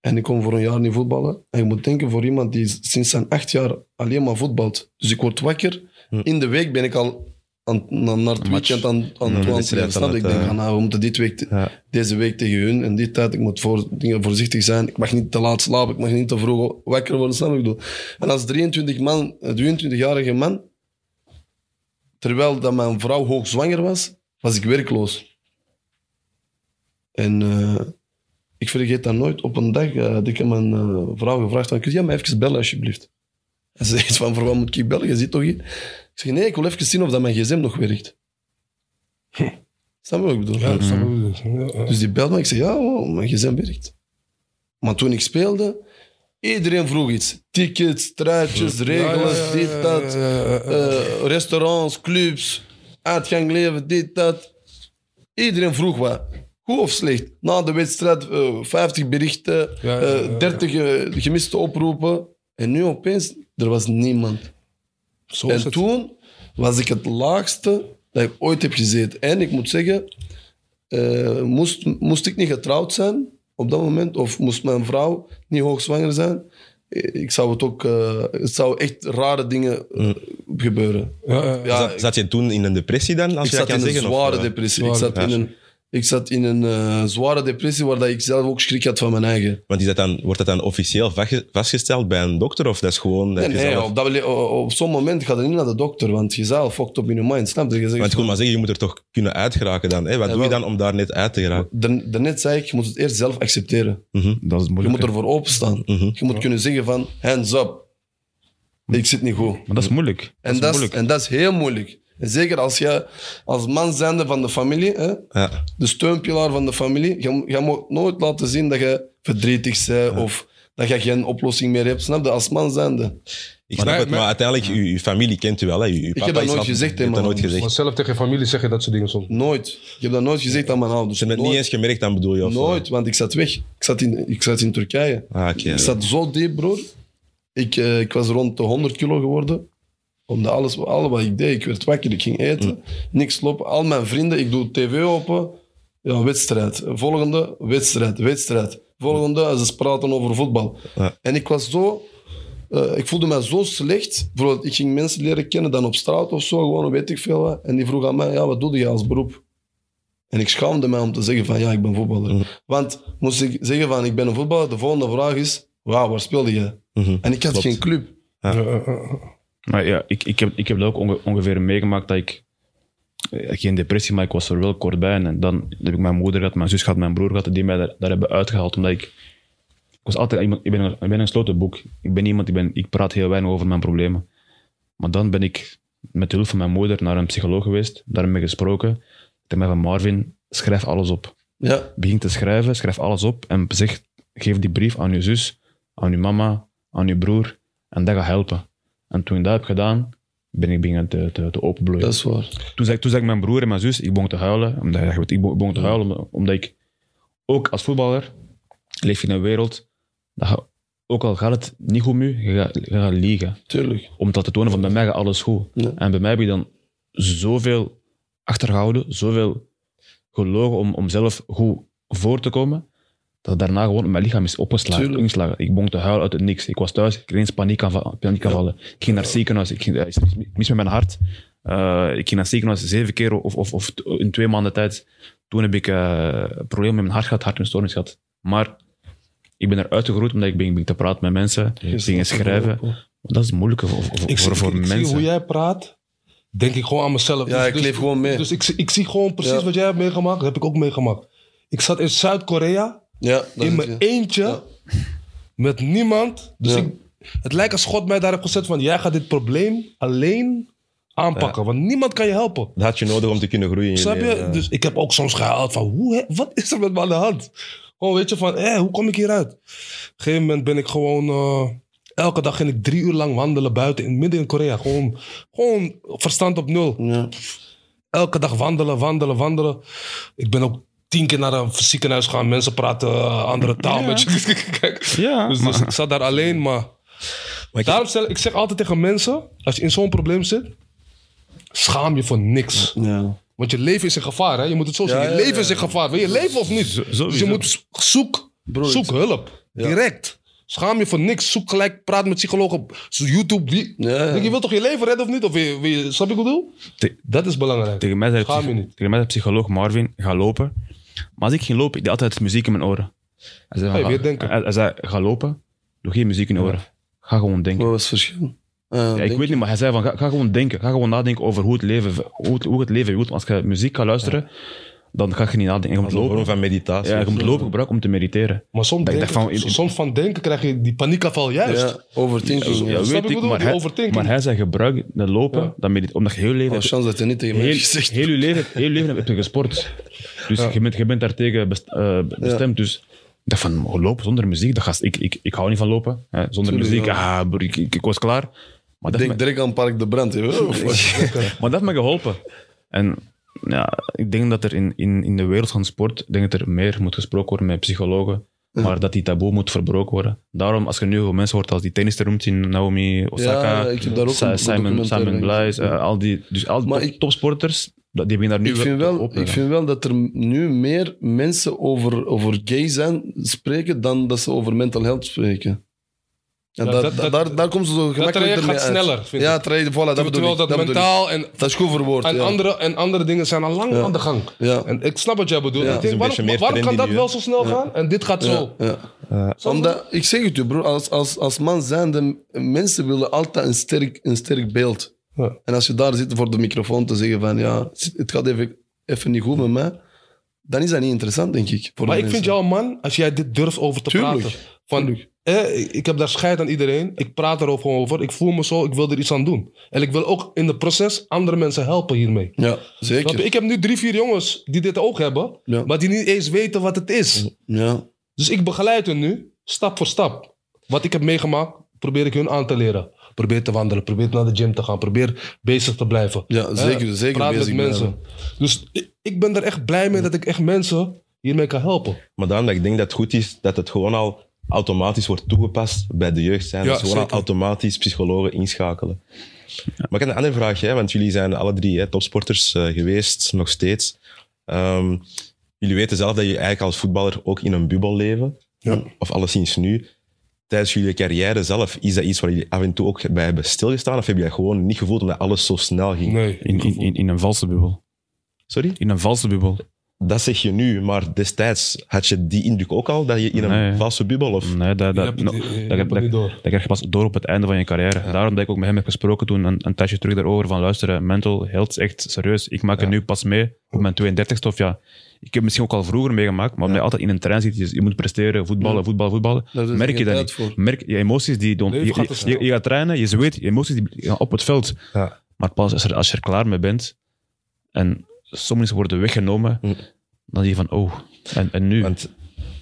En ik kon voor een jaar niet voetballen. En je moet denken, voor iemand die sinds zijn acht jaar alleen maar voetbalt. Dus ik word wakker. Hm. In de week ben ik al aan, naar, naar het weekend aan, aan het aan je? Ik denk, eh, van, nou, we moeten dit week, te- Ja. deze week tegen hun en die tijd. Ik moet voor, dingen voorzichtig zijn. Ik mag niet te laat slapen. Ik mag niet te vroeg wakker worden. Snap je ik bedoel? En als 23 man, eh, 23-jarige man, terwijl dat mijn vrouw hoogzwanger was, was ik werkloos. En eh, ik vergeet dat nooit. Op een dag eh, had ik aan mijn vrouw gevraagd: van, kun jij me even bellen alsjeblieft? En ze zegt van, voor wat moet ik bellen? Je zit toch hier? Ik zeg, nee, ik wil even zien of dat mijn gsm nog werkt. Snap je wat ik bedoel? Ja, ik dus. Dus die belt me. Ik zeg, ja, oh, mijn gsm werkt. Maar toen ik speelde, iedereen vroeg iets. Tickets, strijdjes, regels, Ja, ja, ja, dit, dat. eh, restaurants, clubs, uitgang leven, dit, dat. Iedereen vroeg wat. Goed of slecht? Na de wedstrijd eh 50 berichten, ja, eh, ja, ja. 30 eh, gemiste oproepen. En nu opeens, er was niemand. Zo En toen was ik het laagste dat ik ooit heb gezeten. En ik moet zeggen, eh, moest, moest ik niet getrouwd zijn op dat moment, of moest mijn vrouw niet hoogzwanger zijn, eh, ik zou het ook, eh, het zou echt rare dingen eh, gebeuren. Ja, ja, ja. Ja, zat, zat je toen in een depressie dan? Als ik je zat in kan een zeggen? of, zware depressie. Zware ik zat in depressie. een, ik zat in een eh, zware depressie waar dat ik zelf ook schrik had van mijn eigen. Want is dat dan, wordt dat dan officieel vastge- vastgesteld bij een dokter? Of dat is gewoon... dat Nee, je nee, zelf- op, dat, op, zo'n moment ga je niet naar de dokter, want je zelf fokt op in je mind. Snap je? Je zegt Want ik wil maar zeggen, je moet er toch kunnen uitgeraken dan. Hè? Wat Ja, doe je dan om daar net uit te geraken? Daar- Daarnet zei ik, je moet het eerst zelf accepteren. Mhm. dat is Je moeilijk. moet hè. ervoor openstaan. Mhm. Je moet kunnen zeggen van, hands up. Ik zit niet goed. Maar dat is moeilijk. Dat En is dat is, moeilijk. en dat is heel moeilijk. En zeker als je als man zijnde van de familie, hè, Ja. de steunpilaar van de familie, je, je moet nooit laten zien dat je verdrietig bent of dat je geen oplossing meer hebt. Snap je? Als man zijnde. Ik snap Maar- het, maar maar- uiteindelijk, je, je familie kent u wel. Hè? Je, je heb papa dat is nooit gezegd, je hebt nooit gezegd. Maar zelf tegen je familie zeg je dat soort dingen soms. Nooit. Ik heb dat nooit gezegd aan mijn ouders. Ze hebben het niet eens gemerkt, dan bedoel je? Of, Nooit, want ik zat weg. Ik zat in, ik zat in Turkije. Ah. Ik zat zo diep, broer. Ik, eh, ik was rond de 100 kilo geworden. Omdat alles, alles wat ik deed, ik werd wakker, ik ging eten, Mm. niks lopen. Al mijn vrienden, ik doe tv open, ja, wedstrijd. Volgende, wedstrijd, wedstrijd. Volgende, ze praten over voetbal. Ja. En ik was zo, eh, ik voelde me zo slecht. Bijvoorbeeld, ik ging mensen leren kennen dan op straat of zo, gewoon weet ik veel wat. En die vroegen aan mij, ja, wat doe je als beroep? En ik schaamde mij om te zeggen van, ja, ik ben voetballer. Mhm. Want moest ik zeggen van, ik ben een voetballer, de volgende vraag is, wauw, waar speelde je? Mhm. En ik had Klopt. geen club. Ja. Maar ja, ik, ik, heb, ik heb dat ook onge- ongeveer meegemaakt dat ik... eh, Geen depressie, maar ik was er wel kort bij. En dan heb ik mijn moeder gehad, mijn zus gehad, mijn broer gehad, die mij daar, daar hebben uitgehaald. Omdat ik... Ik was altijd iemand... Ik ben, een- ik ben een gesloten boek. Ik ben iemand, ik, ben, ik praat heel weinig over mijn problemen. Maar dan ben ik met de hulp van mijn moeder naar een psycholoog geweest, daarmee gesproken. Tegen mij van Marvin, schrijf alles op. Ja, Begin te schrijven, schrijf alles op en zeg, geef die brief aan je zus, aan je mama, aan je broer. En dat gaat helpen. En toen ik dat heb gedaan, ben ik beginnen te, te, te openbloeien. dat is waar. Toen zei, toen zei ik mijn broer en mijn zus, ik begon te huilen. Omdat, ja, ik begon, ik begon te huilen omdat- ik, ook als voetballer, leef je in een wereld, dat je, ook al gaat het niet goed met je, je gaat, je gaat liegen. Tuurlijk. Om dat te tonen van bij mij gaat alles goed. Ja. En bij mij heb je dan zoveel achtergehouden, zoveel gelogen om, om zelf goed voor te komen, dat daarna gewoon mijn lichaam is opgeslagen. Tuurlijk. ingeslagen. Ik begon te huilen uit het niks. Ik was thuis, ik kreeg eens paniekaanval- paniekaanvallen. Ik ging naar het ziekenhuis, ik ging, ik mis met mijn hart. Eh, ik ging naar het ziekenhuis zeven keer of, of, of in twee maanden tijd. Toen heb ik eh problemen met mijn hart gehad, hartstoornis gehad. Maar ik ben eruit gegroeid omdat ik ben, ben te praten met mensen, dingen schrijven. Dat is moeilijk voor, voor, Ik, voor, voor ik, ik zie mensen. hoe jij praat, denk ik gewoon aan mezelf. Ja, ik leef gewoon mee. Dus ik, zie- ik zie gewoon precies Ja. wat jij hebt meegemaakt. Dat heb ik ook meegemaakt. Ik zat in Zuid-Korea, Ja, dat in mijn eentje, Ja. met niemand. Dus Ja. ik, het lijkt als God mij daar heeft gezet van, jij gaat dit probleem alleen aanpakken. Want niemand kan je helpen. Dat had je nodig om te kunnen groeien. in je Snap je? ja. Dus ik heb ook soms gehaald van, hoe, wat is er met me aan de hand? Gewoon, weet je, van, hé, hoe kom ik hieruit? Op een gegeven moment ben ik gewoon... eh, Elke dag ging ik drie uur lang wandelen buiten, in, midden in Korea. Gewoon, gewoon verstand op nul. Ja. Elke dag wandelen, wandelen, wandelen. Ik ben ook tien keer naar een ziekenhuis gegaan. Mensen praten eh, andere taal. Ja. met je. Kijk, Ja, dus, dus ik zat daar alleen, maar... Maar ik- Daarom stel ik zeg altijd tegen mensen, als je in zo'n probleem zit, schaam je voor niks. Ja. Want je leven is in gevaar, hè? Je moet het zo Ja, zeggen. Je ja, leven is in gevaar. Wil je leven of niet? dus sowieso. je moet zoek, zoek hulp. Ja. Direct. Schaam je voor niks. Zoek gelijk, praat met psychologen. YouTube. Wie, Ja, ja. Denk Je wilt toch je leven redden of niet? Of je, je- snap je wat ik bedoel? Te- Dat is belangrijk. Tegen mij zei, Schaam je niet. tegen mij zei psycholoog Marvin, ga lopen. Maar als ik ging lopen, ik deed altijd muziek in mijn oren. Hij zei, Hey, ga- hij, hij zei, ga lopen, doe geen muziek in je oren. Ga gewoon denken. Wat was het verschil? Ja, ik denk- weet niet, maar hij zei van, ga, ga gewoon denken. Ga gewoon nadenken over hoe het leven, hoe het, hoe het leven voelt. Als je muziek gaat luisteren, dan ga je niet nadenken. Je moet lopen. van meditatie. Ja, je moet lopen gebruiken om te mediteren. Maar soms, Dat ik denken, dacht van- soms van denken krijg je die paniekafval juist. Ja, overthinking. Ja, Ja, je weet wat ik maar hij, maar hij zei gebruik de lopen, Ja. dan medit- omdat je heel je leven Oh, hebt- chance dat hij niet tegen heel, gezegd. heel je leven, heel je leven heb je gesport. Dus je, bent, je bent daartegen best, eh, bestemd. Dus ik dacht van, oh, lopen zonder muziek, dat gaat, ik, ik, ik hou niet van lopen. Hè. Zonder Tuurlijk, muziek, ja. ah, broer, ik, ik, ik was klaar. Maar dat, Denk direct aan Park de Brand. wat? maar dat heeft me geholpen. En ja, ik denk dat er in, in, in de wereld van sport, denk dat er meer moet gesproken worden met psychologen. Maar dat die taboe moet verbroken worden. Daarom, als je nu gewoon mensen hoort als die tennister roemt in Naomi Osaka, Ja, ik heb daar ook Sa- een Simon, Simon eh, al die, dus al die ik- topsporters, die beginnen daar nu Ik vind, wel, op ik vind wel dat er nu meer mensen over, over gay zijn spreken dan dat ze over mental health spreken. En Ja, dat, dat- dat- daar, daar komt ze zo Dat gemakkelijk traject gaat sneller, vind Ja, traject, voilà, dat bedoel Terwijl ik. dat, Dat, bedoel ik. mentaal en, dat is goed verwoord. en, ja. andere, en andere dingen zijn al lang Ja. aan de gang. Ja. En ik snap wat jij bedoelt. Ja. Ik denk, waarom, kan dat nu, wel zo snel gaan en dit gaat Ja, zo? je? Omdat, ik zeg het je, bro, als, als, als man zijnde, mensen willen altijd een sterk, een sterk beeld. Ja. En als je daar zit voor de microfoon te zeggen van, ja, het gaat even, even niet goed met mij, dan is dat niet interessant, denk ik. Voor Maar de ik vind jou een man als jij dit durft over te Tuurlijk, praten. Van, eh, ik heb daar scheid aan iedereen. Ik praat erover gewoon over. Ik voel me zo. Ik wil er iets aan doen. En ik wil ook in het proces andere mensen helpen hiermee. Ja, zeker. Ik heb nu drie, vier jongens die dit ook hebben. Ja. Maar die niet eens weten wat het is. Ja. Dus ik begeleid hun nu, stap voor stap. Wat ik heb meegemaakt, probeer ik hun aan te leren. Probeer te wandelen, probeer naar de gym te gaan, probeer bezig te blijven. Ja, zeker, Eh, zeker Praat bezig met mensen. blijven. Dus ik, ik ben er echt blij mee dat ik echt mensen hiermee kan helpen. Maar dat ik denk dat het goed is dat het gewoon al automatisch wordt toegepast bij de jeugd zijn. Ja, dus gewoon zeker. automatisch psychologen inschakelen. Maar ik heb een andere vraag, hè, want jullie zijn alle drie hè, topsporters eh, geweest, nog steeds. Ehm, jullie weten zelf dat je eigenlijk als voetballer ook in een bubbel leven. Ja. Of alleszins nu. Tijdens jullie carrière zelf, is dat iets waar jullie af en toe ook bij hebben stilgestaan? Of heb je dat gewoon niet gevoeld omdat alles zo snel ging? Nee, In, in, in, in een valse bubbel. Sorry? In een valse bubbel. Dat zeg je nu, maar destijds had je die indruk ook al, dat je in een Nee. valse bubbel of... Nee, dat, Je dat, hebt no, dat, krijg je pas door op het einde van je carrière. Daarom dat ik ook met hem heb gesproken toen, een, een tijdje terug daarover, van luisteren, mental health is echt serieus. Ik maak het nu pas mee op mijn 32 of ja. Ik heb het misschien ook al vroeger meegemaakt, maar omdat je altijd in een trein zit, je, je moet presteren, voetballen, voetballen, voetballen, merk je dat niet. voor. Merk, je emoties, die, doen- Leven je, gaat je, snel. je, je gaat trainen, je zweet, je emoties die gaan op het veld. Ja. Maar pas als, er, als je er klaar mee bent en sommige worden weggenomen, Hm. dan je van, oh, en, en nu? Want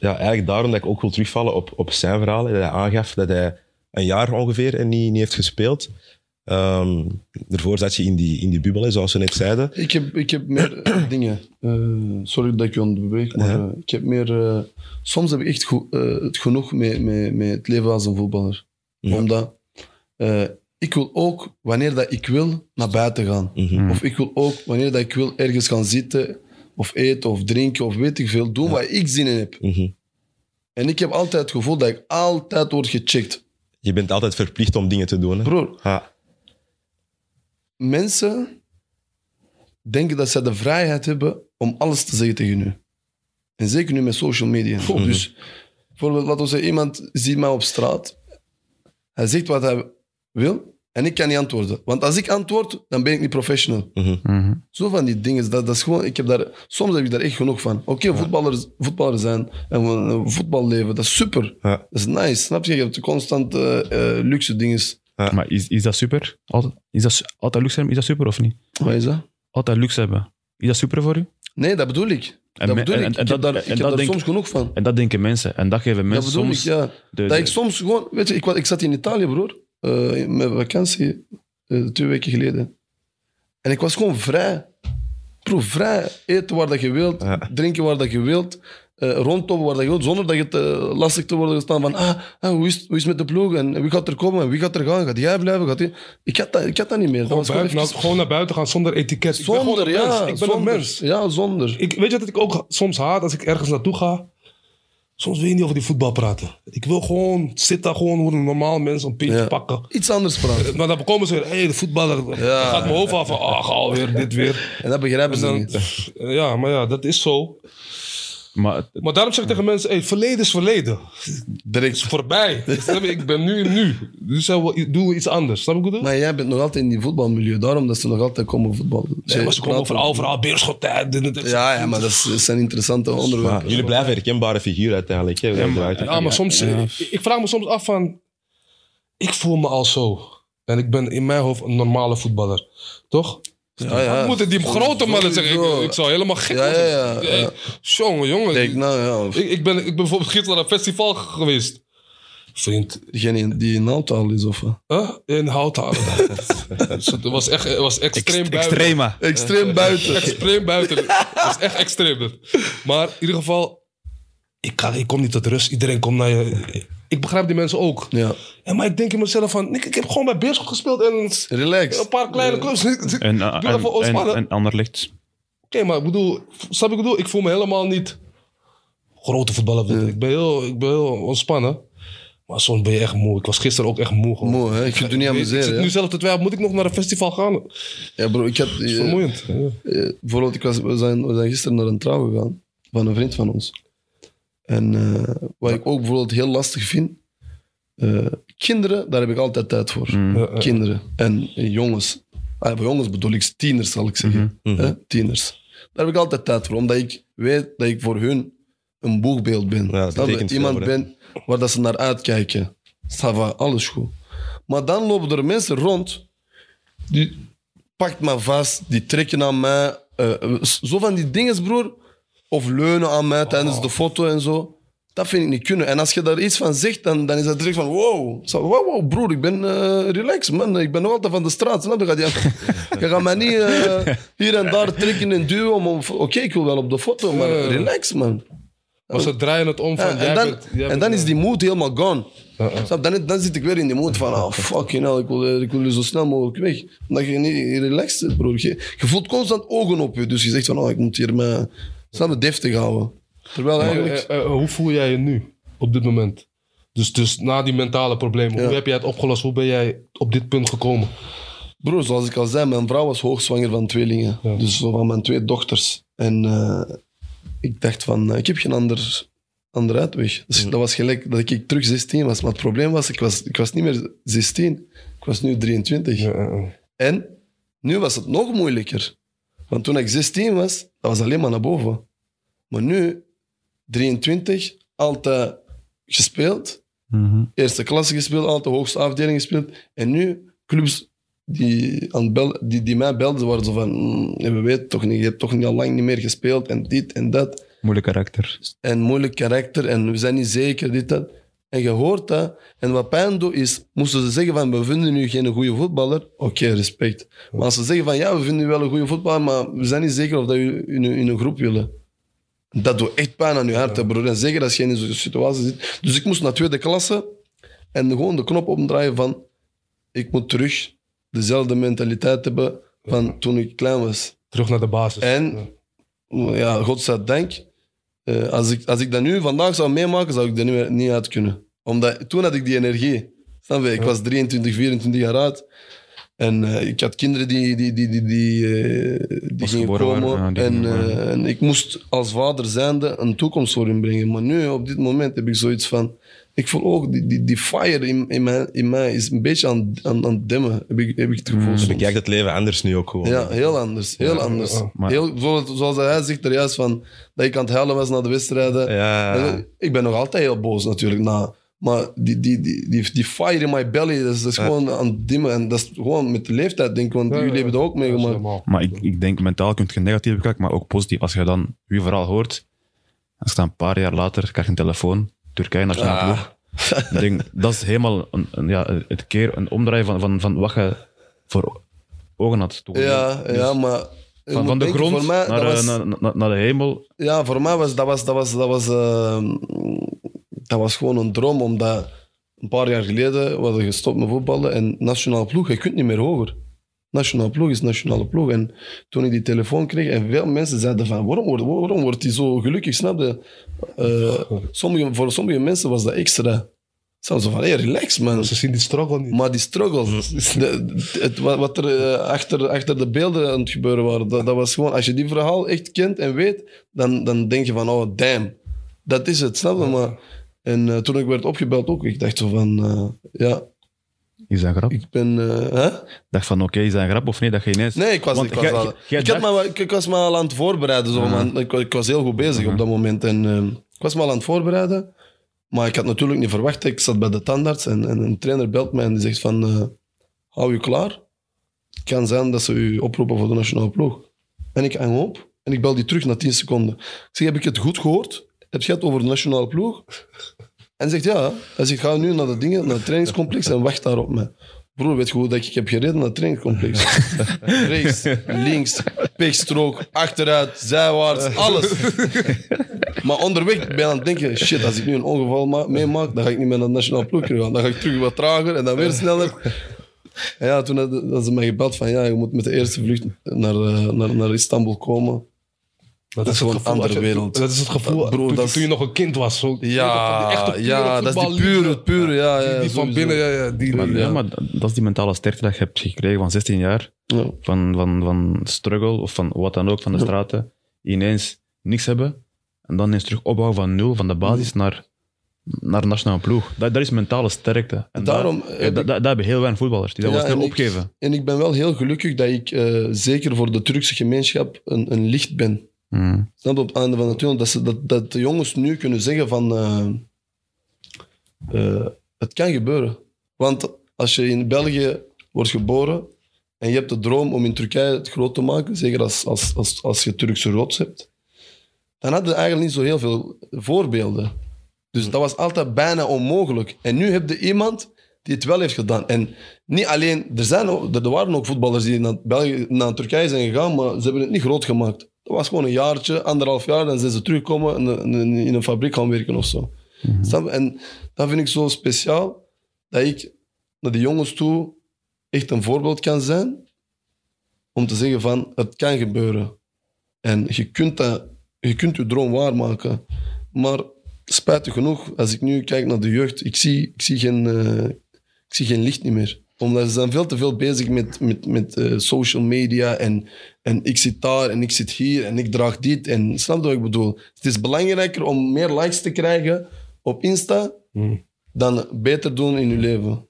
ja, eigenlijk daarom dat ik ook wil terugvallen op, op zijn verhaal. Dat hij aangaf dat hij een jaar ongeveer en niet, niet heeft gespeeld. Ehm daarvoor zat je in die, in die bubbel, zoals we net zeiden. Ik heb, ik heb meer eh, dingen. eh, sorry dat ik je onderbreek, maar eh, ik heb meer. soms heb ik echt eh, het genoeg met, met, met het leven als een voetballer. Ja. Omdat eh, ik wil ook, wanneer dat ik wil, naar buiten gaan. Mhm. Of ik wil ook, wanneer dat ik wil, ergens gaan zitten, of eten, of drinken, of weet ik veel, doen waar ik zin in heb. Mhm. En ik heb altijd het gevoel dat ik altijd word gecheckt. Je bent altijd verplicht om dingen te doen. Hè? Broer, Ja. mensen denken dat ze de vrijheid hebben om alles te zeggen tegen u. En zeker nu met social media. Dus bijvoorbeeld, laten we zeggen, iemand ziet mij op straat. Hij zegt wat hij wil en ik kan niet antwoorden. Want als ik antwoord, dan ben ik niet professional. Mhm. Mhm. Zo van die dingen, dat, dat is gewoon, ik heb daar, soms heb ik daar echt genoeg van. Oké, voetballer, voetballer zijn en een een voetballeven, dat is super. Ja. Dat is nice, snap je? Je hebt constant eh, eh, luxe dingen. Maar is, is dat super? Altijd, is dat, altijd luxe hebben, is dat super of niet? Wat is dat? Altijd luxe hebben. Is dat super voor u? Nee, dat bedoel ik. En, dat bedoel ik. en- ik en heb dat- daar, ik heb dat daar denk- soms genoeg van. En dat denken mensen. En dat geven Dat mensen bedoel soms... ik, ja. de- dat de- ik soms gewoon... Weet je, ik, ik zat in Italië, broer. Eh, met vakantie. eh, twee weken geleden. En ik was gewoon vrij. Bro, vrij. Eten waar dat je wilt. Ja. Drinken waar dat je wilt. eh rondtoppen waar dat je wilt. Zonder dat je het lastig te worden gestaan van... Ah, ah, hoe, is, het- hoe is het met de ploeg? En wie gaat er komen? En wie gaat er gaan? Gaat jij blijven? Gaat die... ik, had dat, ik had dat niet meer. Dat Gewoon, gewoon buiten, even- nou, gewoon naar buiten gaan zonder etiket. Ik ben Zonder, een mens. ja. Ik ben zonder. een mens. Ja, zonder. Ik, weet je wat ik ook soms haat als ik ergens naartoe ga? Soms wil je niet over die voetbal praten. Ik wil gewoon zitten, gewoon hoe een normaal mens een pintje Ja. pakken. Iets anders praten. Maar dan komen ze weer, hé, hey, de voetballer. Gaat mijn hoofd af van, ah, ga alweer, dit weer. En dat begrijpen En ze dan, niet. ja, maar ja, dat is zo. Maar het- Maar daarom zeg ik tegen mensen, hey, verleden is verleden. Direct. is voorbij. Ik ben nu in nu. Dus doen we iets anders. Snap ik? Maar jij bent nog altijd in die voetbalmilieu. Daarom dat ze nog altijd komen voetballen. Nee, maar ze komen overal, overal, Beerschot tijd. dit, dit, dit. Ja, ja, maar dat, is- dat zijn interessante onderwerpen. jullie blijven herkenbare figuren uiteindelijk. Hè, Ja, maar- Eruit. Ja, maar soms... Ik, ik vraag me soms af van... Ik voel me al zo. En ik ben in mijn hoofd een normale voetballer. Toch? Ja, ja. Moeten die grote mannen zeggen. Ik, ik zou helemaal gek Ja, worden. ja. Jongen, jongen. Nou ja. Ik, ik, ben, ik ben bijvoorbeeld gisteren naar een festival geweest. Vriend, Degene die in Nautaal is, of wat? huh? in Houthalen. het was echt het was extreem buiten. Extrema. Extreem buiten. Extreem buiten. Het is echt extreem. Maar in ieder geval, ik, kan, ik kom niet tot rust. Iedereen komt naar je. Ik begrijp die mensen ook. Ja. Ja, maar ik denk in mezelf van, ik, ik heb gewoon bij Beerschot gespeeld en Relax. een paar kleine clubs. Ik En, uh, en, en, ontspannen. en ander licht. Oké, maar ik bedoel, snap ik bedoel? Ik voel me helemaal niet grote voetballer. Ik, ben heel, ik ben heel ontspannen. Maar soms ben je echt moe. Ik was gisteren ook echt moe. Gewoon. Mooi, hè? Ik vind het niet Ik amuseren. zit hè? nu zelf te twijfelen, moet ik nog naar een festival gaan? Dat Ja, bro, ik had... is eh, vermoeiend. Ja. eh, bijvoorbeeld, ik was, we, zijn, we zijn gisteren naar een trouw gegaan. Van een vriend van ons. En eh, wat ik ook bijvoorbeeld heel lastig vind... eh, kinderen, daar heb ik altijd tijd voor. Mm. Kinderen en jongens. Ah, bij jongens bedoel ik tieners, zal ik zeggen. Hè? Tieners. Daar heb ik altijd tijd voor, omdat ik weet dat ik voor hun een boegbeeld ben. Ja, dat veel, Iemand ben waar dat ze naar uitkijken. Ça va, alles goed. Maar dan lopen er mensen rond, die pakt me vast, die trekken aan mij. eh, zo van die dingen, broer. Of leunen aan mij tijdens de foto en zo. Dat vind ik niet kunnen. En als je daar iets van zegt, dan, dan is dat direct van wow. Zo, wow, wow, broer, ik ben eh relax, man. Ik ben nog altijd van de straat. Snap je? Gaat je, gaat mij niet eh, hier en daar trekken en duwen. Oké, ik wil wel op de foto, maar Ja. relax, man. Maar ze draaien het om van, Ja, en dan, bent... en dan is die mood helemaal gone. Snap? Dan, dan zit ik weer in die mood van, ah, fucking hell, ik wil, eh, ik wil zo snel mogelijk weg. Omdat je niet relaxed broer. Je, je voelt constant ogen op je. Dus je zegt van, oh, ik moet hier me, snap je, deftig houden. Terwijl eigenlijk... Eh, eh, hoe voel jij je nu, op dit moment? Dus, dus na die mentale problemen, Ja. hoe heb jij het opgelost? Hoe ben jij op dit punt gekomen? Broer, zoals ik al zei, mijn vrouw was hoogzwanger van tweelingen. Ja. Dus zo van mijn twee dochters. En eh, ik dacht van, eh, ik heb geen ander, ander uitweg. Dus dat was gelijk dat ik terug 16 was. Maar het probleem was, ik was, ik was niet meer 16. Ik was nu 23. Ja, ja, ja. En nu was het nog moeilijker. Want toen ik 16 was, dat was alleen maar naar boven. Maar nu, 23, altijd gespeeld. Mhm. Eerste klasse gespeeld, altijd hoogste afdeling gespeeld. En nu, clubs die, aan bel, die, die mij belden, waren zo van... "Mm, we weten toch niet, je hebt toch niet al lang niet meer gespeeld. En dit en dat. Moeilijk karakter. En moeilijk karakter. En we zijn niet zeker, dit, dat. En je hoort dat. En wat pijn doet, is... Moesten ze zeggen van, we vinden u geen goede voetballer. Oké, respect. Maar als ze zeggen van, ja, we vinden u wel een goede voetballer, maar we zijn niet zeker of dat u in een, in een groep willen. Dat doet echt pijn aan je hart, broer. En zeker als je in zo'n situatie zit. Dus ik moest naar tweede klasse en gewoon de knop omdraaien van... Ik moet terug dezelfde mentaliteit hebben van toen ik klein was. Terug naar de basis. En- Ja. Ja, godzijdank. eh als, ik, als ik dat nu vandaag zou meemaken, zou ik er niet, meer, niet uit kunnen. Omdat toen had ik die energie. Snap je? Ik was 23, 24 jaar oud. En eh, ik had kinderen die, die, die, die, die, eh, die gingen komen. waren, ja, die en, gingen worden. eh, en ik moest als vader zijnde een toekomst voor hen brengen. Maar nu, op dit moment, heb ik zoiets van... Ik voel ook, die, die, die fire in, in, mij, in mij is een beetje aan, aan, aan het dimmen. Heb ik, heb ik het gevoel Mm. Je soms. bekijkt het leven anders nu ook gewoon. Ja, heel anders. Heel anders. ja. Maar- Heel, zoals, hij zegt er juist van dat ik aan het huilen was na de wedstrijden. Ja. Ik ben nog altijd heel boos natuurlijk na Maar die, die, die, die, die fire in my belly, dat is, dat is gewoon aan het dimmen. En dat is gewoon met de leeftijd, denk ik. Want Ja, jullie ja, hebben dat ook meegemaakt. Maar ik, ik denk mentaal kun je negatief bekijken, maar ook positief. Als je dan je verhaal hoort, als je dan een paar jaar later krijg je een telefoon, Turkije nationale Ah. ploeg. Ik denk, dat is helemaal een, een, ja, het keer, een omdraai van, van, van wat je voor ogen had. toen. Ja, Dus ja, maar... van, van de denken, grond voor mij, naar, was- naar, naar, naar de hemel. Ja, voor mij was dat was, dat was, dat was, eh, dat was gewoon een droom, omdat een paar jaar geleden we hadden gestopt met voetballen en nationale ploeg, je kunt niet meer hoger. Nationale ploeg is nationale ploeg. En toen ik die telefoon kreeg, en veel mensen zeiden van, waarom wordt, waarom wordt hij zo gelukkig, snap je? Eh, sommige, voor sommige mensen was dat extra. Zo van, hey, relax man. Ze zien die struggle niet. Maar die wat wat er eh, achter, achter de beelden aan het gebeuren waren, dat, dat was gewoon, als je die verhaal echt kent en weet, dan, dan denk je van, oh damn, dat is het, snap je? Maar, en eh, toen ik werd opgebeld ook, ik dacht zo van, eh, ja, Is dat een grap? Ik ben, eh, hè? dacht van, oké, is dat een grap of niet? Dat je ineens... Nee, ik was, Want ik was, al, ik, dacht- wel- ik, ik was me al aan het voorbereiden. Zo, Ah. man. Ik, wa- ik was heel goed bezig op dat moment. En, ik was me al aan het voorbereiden. Maar ik had natuurlijk niet verwacht. Ik zat bij de tandarts en, en een trainer belt mij en die zegt van... hou je klaar? Het kan zijn dat ze u oproepen voor de nationale ploeg. En ik hang op en ik bel die terug na 10 seconden. Ik zeg, heb ik het goed gehoord? Heb je het over de nationale ploeg? En zegt, ja. Hij zegt, ga nu naar de dingen, naar het trainingscomplex en wacht daar op mij. Broer, weet je hoe dat ik heb gereden naar het trainingscomplex? Rechts, links, pechstrook, achteruit, zijwaarts, alles. maar onderweg ben ik aan het denken, shit, als ik nu een ongeval ma- meemaak, dan ga ik niet meer naar de nationale ploeg gaan. Dan ga ik terug wat trager en dan weer sneller. En ja, toen hadden hadden ze mij gebeld van, ja, je moet met de eerste vlucht naar, eh, naar, naar Istanbul komen. Dat, is gewoon een andere je- wereld. Dat is het gevoel Broer, toen, dat toen je nog een kind was. Zo, Ja, pure ja, dat is die pure, pure, ja. ja Die, die van binnen, ja, ja, die, Maar, die- ja, maar dat is die mentale sterkte dat je hebt gekregen van 16 jaar. Ja. Van, van, van struggle of van wat dan ook, van de Ja. straten. Ineens niks hebben. En dan eens terug opbouwen van nul, van de basis naar, naar de nationale ploeg. Dat, dat is mentale sterkte. En Daarom daar, ik- dat, hebben heel weinig voetballers. Die dat Ja, wel snel en ik- opgeven. En ik ben wel heel gelukkig dat ik eh, zeker voor de Turkse gemeenschap een, een licht ben. Mm. Snap je, op het einde van de? Dat, ze, dat, dat de jongens nu kunnen zeggen van... eh, eh, het kan gebeuren. Want als je in België wordt geboren en je hebt de droom om in Turkije het groot te maken, zeker als, als, als, als je Turkse roots hebt, dan had je eigenlijk niet zo heel veel voorbeelden. Dus dat was altijd bijna onmogelijk. En nu heb je iemand die het wel heeft gedaan. En niet alleen, er, zijn er waren ook voetballers die naar, België, naar Turkije zijn gegaan, maar ze hebben het niet groot gemaakt. Dat was gewoon een jaartje, anderhalf jaar, dan zijn ze teruggekomen en in een fabriek gaan werken of zo. Je? En dat vind ik zo speciaal, dat ik naar die jongens toe echt een voorbeeld kan zijn, om te zeggen van, het kan gebeuren. En je kunt, dat, je kunt je droom waarmaken. Maar spijtig genoeg, als ik nu kijk naar de jeugd, ik zie, ik zie, geen, eh, ik zie geen licht niet meer. Omdat ze zijn veel te veel bezig met, met, met eh, social media en, en ik zit daar en ik zit hier en ik draag dit. En snap je wat ik bedoel? Het is belangrijker om meer likes te krijgen op Insta dan beter doen in je leven.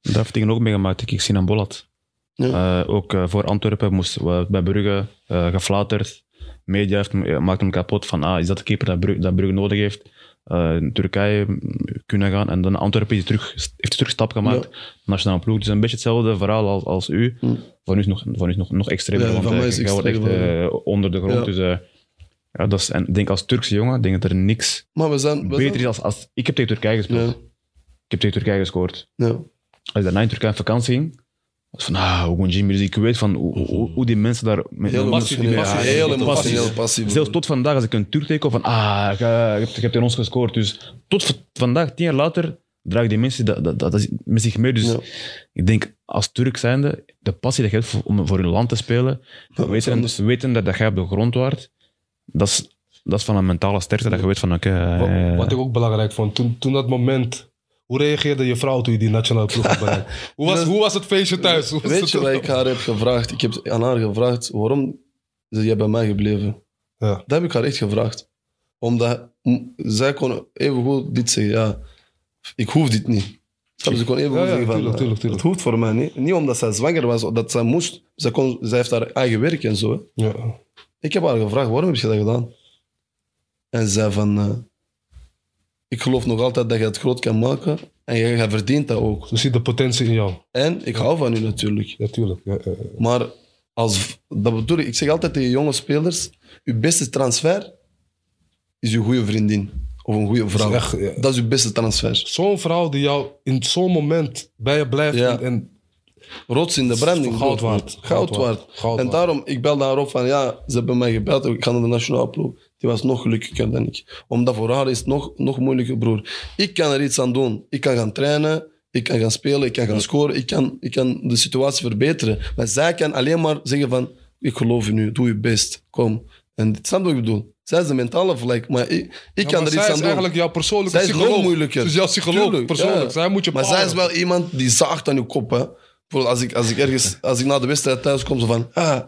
Dat heeft dingen ook meegemaakt. Ik zie een Bollat. Ja. Eh, ook eh, voor Antwerpen moest we bij Brugge uh, geflaterd. Media heeft, maakt hem kapot van ah, is dat de keeper dat Brugge, dat Brugge nodig heeft. In Turkije kunnen gaan. En dan Antwerpen is terug, heeft terug stap gemaakt. Nationale ploeg. Dus een beetje hetzelfde verhaal als, als u. Van u is nog, van u is nog, nog extremer. Ja, want van mij eh, is jij wordt echt eh, onder de grond. Ja. Dus ja, dat is, en ik denk als Turkse jongen, denk dat er niks Maar we zijn... We beter zijn is als, als... Ik heb tegen Turkije gespeeld. ja, Ik heb tegen Turkije gescoord. ja. Als ik daarna in Turkije op vakantie ging, was van, ah, dus ik weet van hoe, hoe, hoe die mensen daar... Met, Heel passie, heel passie. Zelfs tot vandaag, als ik een Turk tegenkom van, ah, je, hebt, je hebt in ons gescoord. Dus tot vandaag, tien jaar later, dragen die mensen dat, dat, dat, met zich mee. Dus Ja. ik denk, als Turk zijnde, de passie dat je hebt voor, om voor je land te spelen, weten, anders. weten dat, dat jij op de grond waart, dat is, dat is van een mentale sterkte, dat je weet van, oké... Wat, eh, wat ik ook belangrijk vond, toen, toen dat moment... Hoe reageerde je vrouw toen je die nationale ploeg bereikt? Hoe was, hoe was het feestje thuis? Hoe Weet je wat ik haar heb gevraagd? Ik heb aan haar gevraagd, waarom is jij bij mij gebleven? Ja. Dat heb ik haar echt gevraagd. Omdat zij kon even goed dit zeggen, ja, ik hoef dit niet. Je? Ze kon even Ja, goed ja, zeggen van, tuurlijk, eh, tuurlijk, tuurlijk. het hoeft voor mij niet. Niet omdat zij zwanger was, dat zij moest. Zij, kon, zij heeft haar eigen werk en zo. hè. Ja. Ik heb haar gevraagd, waarom heb je dat gedaan? En ze zei van, eh, ik geloof nog altijd dat je het groot kan maken. En je, je verdient dat ook. Je ziet de potentie in jou. En ik hou van u natuurlijk. Natuurlijk. Ja, ja, ja. Maar als, dat bedoel ik, ik zeg altijd tegen jonge spelers, uw beste transfer is uw goede vriendin. Of een goede vrouw. echt, ja. Dat is uw beste transfer. Zo'n vrouw die jou in zo'n moment bij je blijft. En, en Rots in de branding. Goud waard. Goud Goud waard. waard. Goud En daarom, ik bel daarop van, ja, ze hebben mij gebeld. Ik ga naar de nationale ploeg. Die was nog gelukkiger dan ik. Omdat voor haar is het nog, nog moeilijker, broer. Ik kan er iets aan doen. Ik kan gaan trainen. Ik kan gaan spelen. Ik kan gaan scoren. Ik kan, ik kan de situatie verbeteren. Maar zij kan alleen maar zeggen van, ik geloof in u. Doe je best. Kom. En dit snap wat ik bedoel. Zij is de mentale vlek. Maar ik, ik Ja, kan maar er zij iets is aan doen. eigenlijk jouw persoonlijke Zij is psycholoog. nog moeilijker. Is jouw psycholoog, Tuurlijk, persoonlijk. ja. Zij moet je Maar zij is wel iemand die zaagt aan je kop. Hè. Bijvoorbeeld als ik, als ik ergens, als ik na de wedstrijd thuis kom, zo van, ah,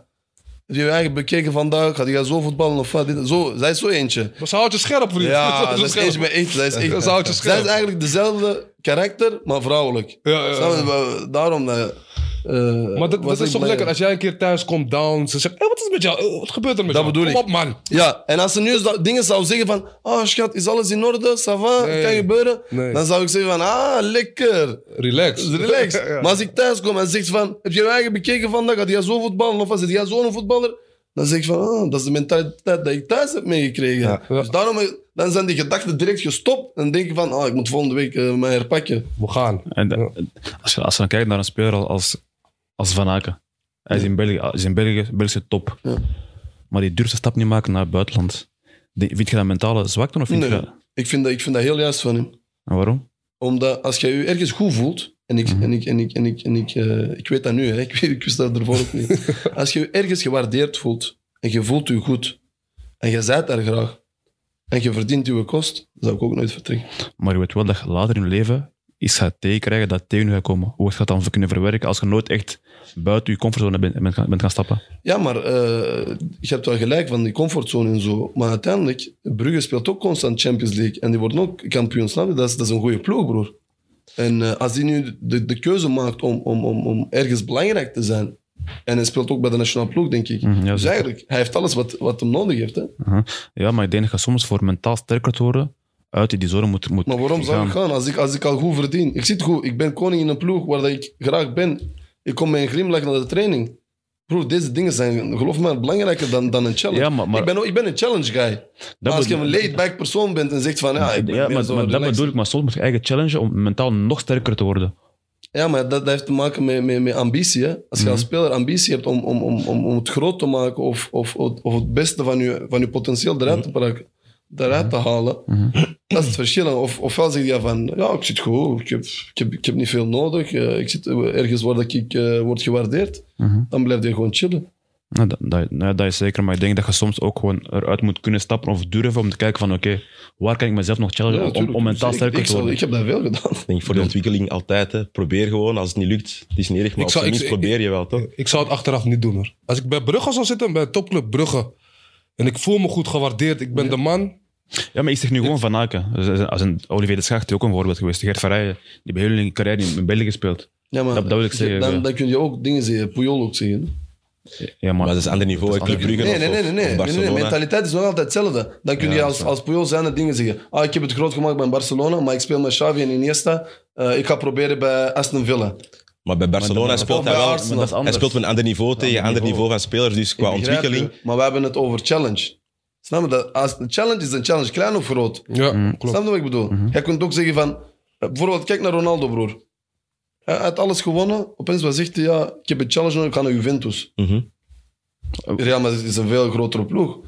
heb je je eigen bekeken vandaag? Gaat jij zo voetballen of wat? Dit- Zo, zij is zo eentje. Maar ze houdt je scherp, vriend. Ze Ja, dat is eentje met echt. Zij is echt. Dat houdt je Zij scherp. is eigenlijk dezelfde karakter, maar vrouwelijk. Ja, ja, ja. Daarom. eh, eh, Maar dat, is toch lekker als jij een keer thuis komt down. Ze zegt, hey, wat is met jou? Eh, Wat gebeurt er met Dat jou? bedoel Kom ik. op, man. Ja, en als ze nu zo- dingen zou zeggen van, oh schat, is alles in orde? Ça va? Nee. Kan gebeuren? Nee. Dan zou ik zeggen van, ah, lekker. Relax. Relax. Ja. Maar als ik thuis kom en zegt van, heb je je eigen bekeken vandaag? Had jij zo voetballen? Of was het jij zo'n voetballer? Dan zeg ik van, ah, dat is de mentaliteit die ik thuis heb meegekregen. Ja. Dus daarom, dan zijn die gedachten direct gestopt. En denk je van, ah, ik moet volgende week eh, mij herpakken. We gaan. En de- Ja. als, je, als je dan kijkt naar een speler als, als Van Aken. Hij is in België, hij is in België Belgische top. Maar die durft de stap niet maken naar het buitenland. De- Vind je dat mentale zwakte? Of vind Nee, je ik vind, dat, ik vind dat heel juist van hem. en waarom? Omdat als je je ergens goed voelt, en ik, en ik, en ik, en ik, en ik, eh, ik weet dat nu, hè, ik, weet, ik wist dat ervoor ook niet. Als je je ergens gewaardeerd voelt, en je voelt je goed, en je zijt daar graag, en je verdient je kost, dan zou ik ook nooit vertrekken. Maar je weet wel dat je later in je leven iets gaat tegenkrijgen dat tegen je gaat komen. Hoe gaat dat dan kunnen verwerken als je nooit echt buiten je comfortzone bent, bent, gaan- bent gaan stappen? Ja, maar eh, je hebt wel gelijk van die comfortzone en zo. Maar uiteindelijk, Brugge speelt ook constant Champions League. En die worden ook kampioen, snap je? Dat is, dat is een goede ploeg, broer. En eh, als hij nu de, de keuze maakt om, om, om, om ergens belangrijk te zijn. En hij speelt ook bij de nationale ploeg, denk ik. Mhm, ja, dus eigenlijk, hij heeft alles wat, wat hem nodig heeft. Hè? Aha. Ja, maar ik denk dat je soms voor mentaal sterker te worden uit die zone moet, moet Maar waarom zou ik gaan als ik, als ik al goed verdien? Ik zit goed. Ik ben koning in een ploeg waar dat ik graag ben. Ik kom met een glimlach naar de training. Broer, deze dingen zijn, geloof me, belangrijker dan, dan een challenge. Ja, maar- maar- ik, ben, ook- ik ben een challenge guy. Maar als je een laid-back persoon bent en zegt van... Ja, ik ben ja, maar, maar dat bedoel ik. Maar soms moet je eigen challengen om mentaal nog sterker te worden. Ja, maar dat, dat heeft te maken met, met, met ambitie. Hè? Als je Mhm. als speler ambitie hebt om, om, om, om, om het groot te maken of, of, of het beste van je, van je potentieel eruit te, pakken, eruit te halen, Mhm. dat is het verschil. Of, ofwel zeg je van, ja, ik zit goed, ik heb, ik heb, ik heb niet veel nodig, eh, ik zit ergens waar dat ik eh, word gewaardeerd, Mhm. dan blijf je gewoon chillen. Nou, dat, dat, is zeker, maar ik denk dat je soms ook gewoon eruit moet kunnen stappen of durven om te kijken van oké, waar kan ik mezelf nog challengen Ja, om, om mentaal Ik- sterker ik, te worden. ik heb dat veel gedaan. Ik denk voor de ontwikkeling altijd. Hè. Probeer gewoon. Als het niet lukt, het is niet erg. Maar Ik zou- ik- minst probeer je wel, toch? Ik zou het achteraf niet doen hoor. Als ik bij Brugge zou zitten, bij topclub Brugge. En ik voel me goed gewaardeerd. Ik ben de man. Ja, maar ik zeg nu gewoon Van Aken. Dus Als een Olivier de Schacht is ook een voorbeeld geweest. Gert Verrijen, die bij jullie carrière in, in België gespeeld. Ja, maar Dat- dat wil ik zeggen, Dan, dan kun je ook dingen zeggen, Puyol ook zeggen. Ja, maar, Maar dat is een ander niveau. Club Brugge Nee, nee, nee, nee, nee. nee, nee, Barcelona. Mentaliteit is nog altijd hetzelfde. Dan kun je Ja, als, als Puyol zijn dingen zeggen. Ah, ik heb het groot gemaakt bij Barcelona, maar ik speel met Xavi en Iniesta. Eh, ik ga proberen bij Aston Villa. Maar bij Barcelona Maar- speelt hij wel... Arsenal. dat is Hij speelt met een ander niveau tegen een ander niveau van spelers. Dus qua ontwikkeling... je, Maar we hebben het over challenge. Snap je dat? Als, een challenge is een challenge, klein of groot. Ja, klopt. Snap je wat ik bedoel? Jij kunt ook zeggen van... eh, Bijvoorbeeld, kijk naar Ronaldo, broer. Hij had alles gewonnen. Opeens wat zegt hij, ja, ik heb een challenge nodig, ik ga naar Juventus. Mhm. Real Madrid is een veel grotere ploeg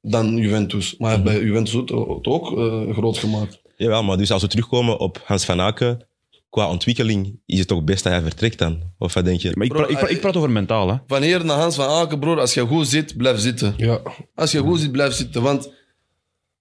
dan Juventus. Maar hij heeft bij Juventus het het ook eh, groot gemaakt. Jawel, maar dus als we terugkomen op Hans van Aken, qua ontwikkeling is het toch best dat hij vertrekt dan? Of wat denk je? maar ik, pra- ik, pra- ik praat over mentaal. Hè. Van hier naar Hans van Aken, broer, als je goed zit, blijf zitten. Ja. Als je goed zit, blijf zitten. Want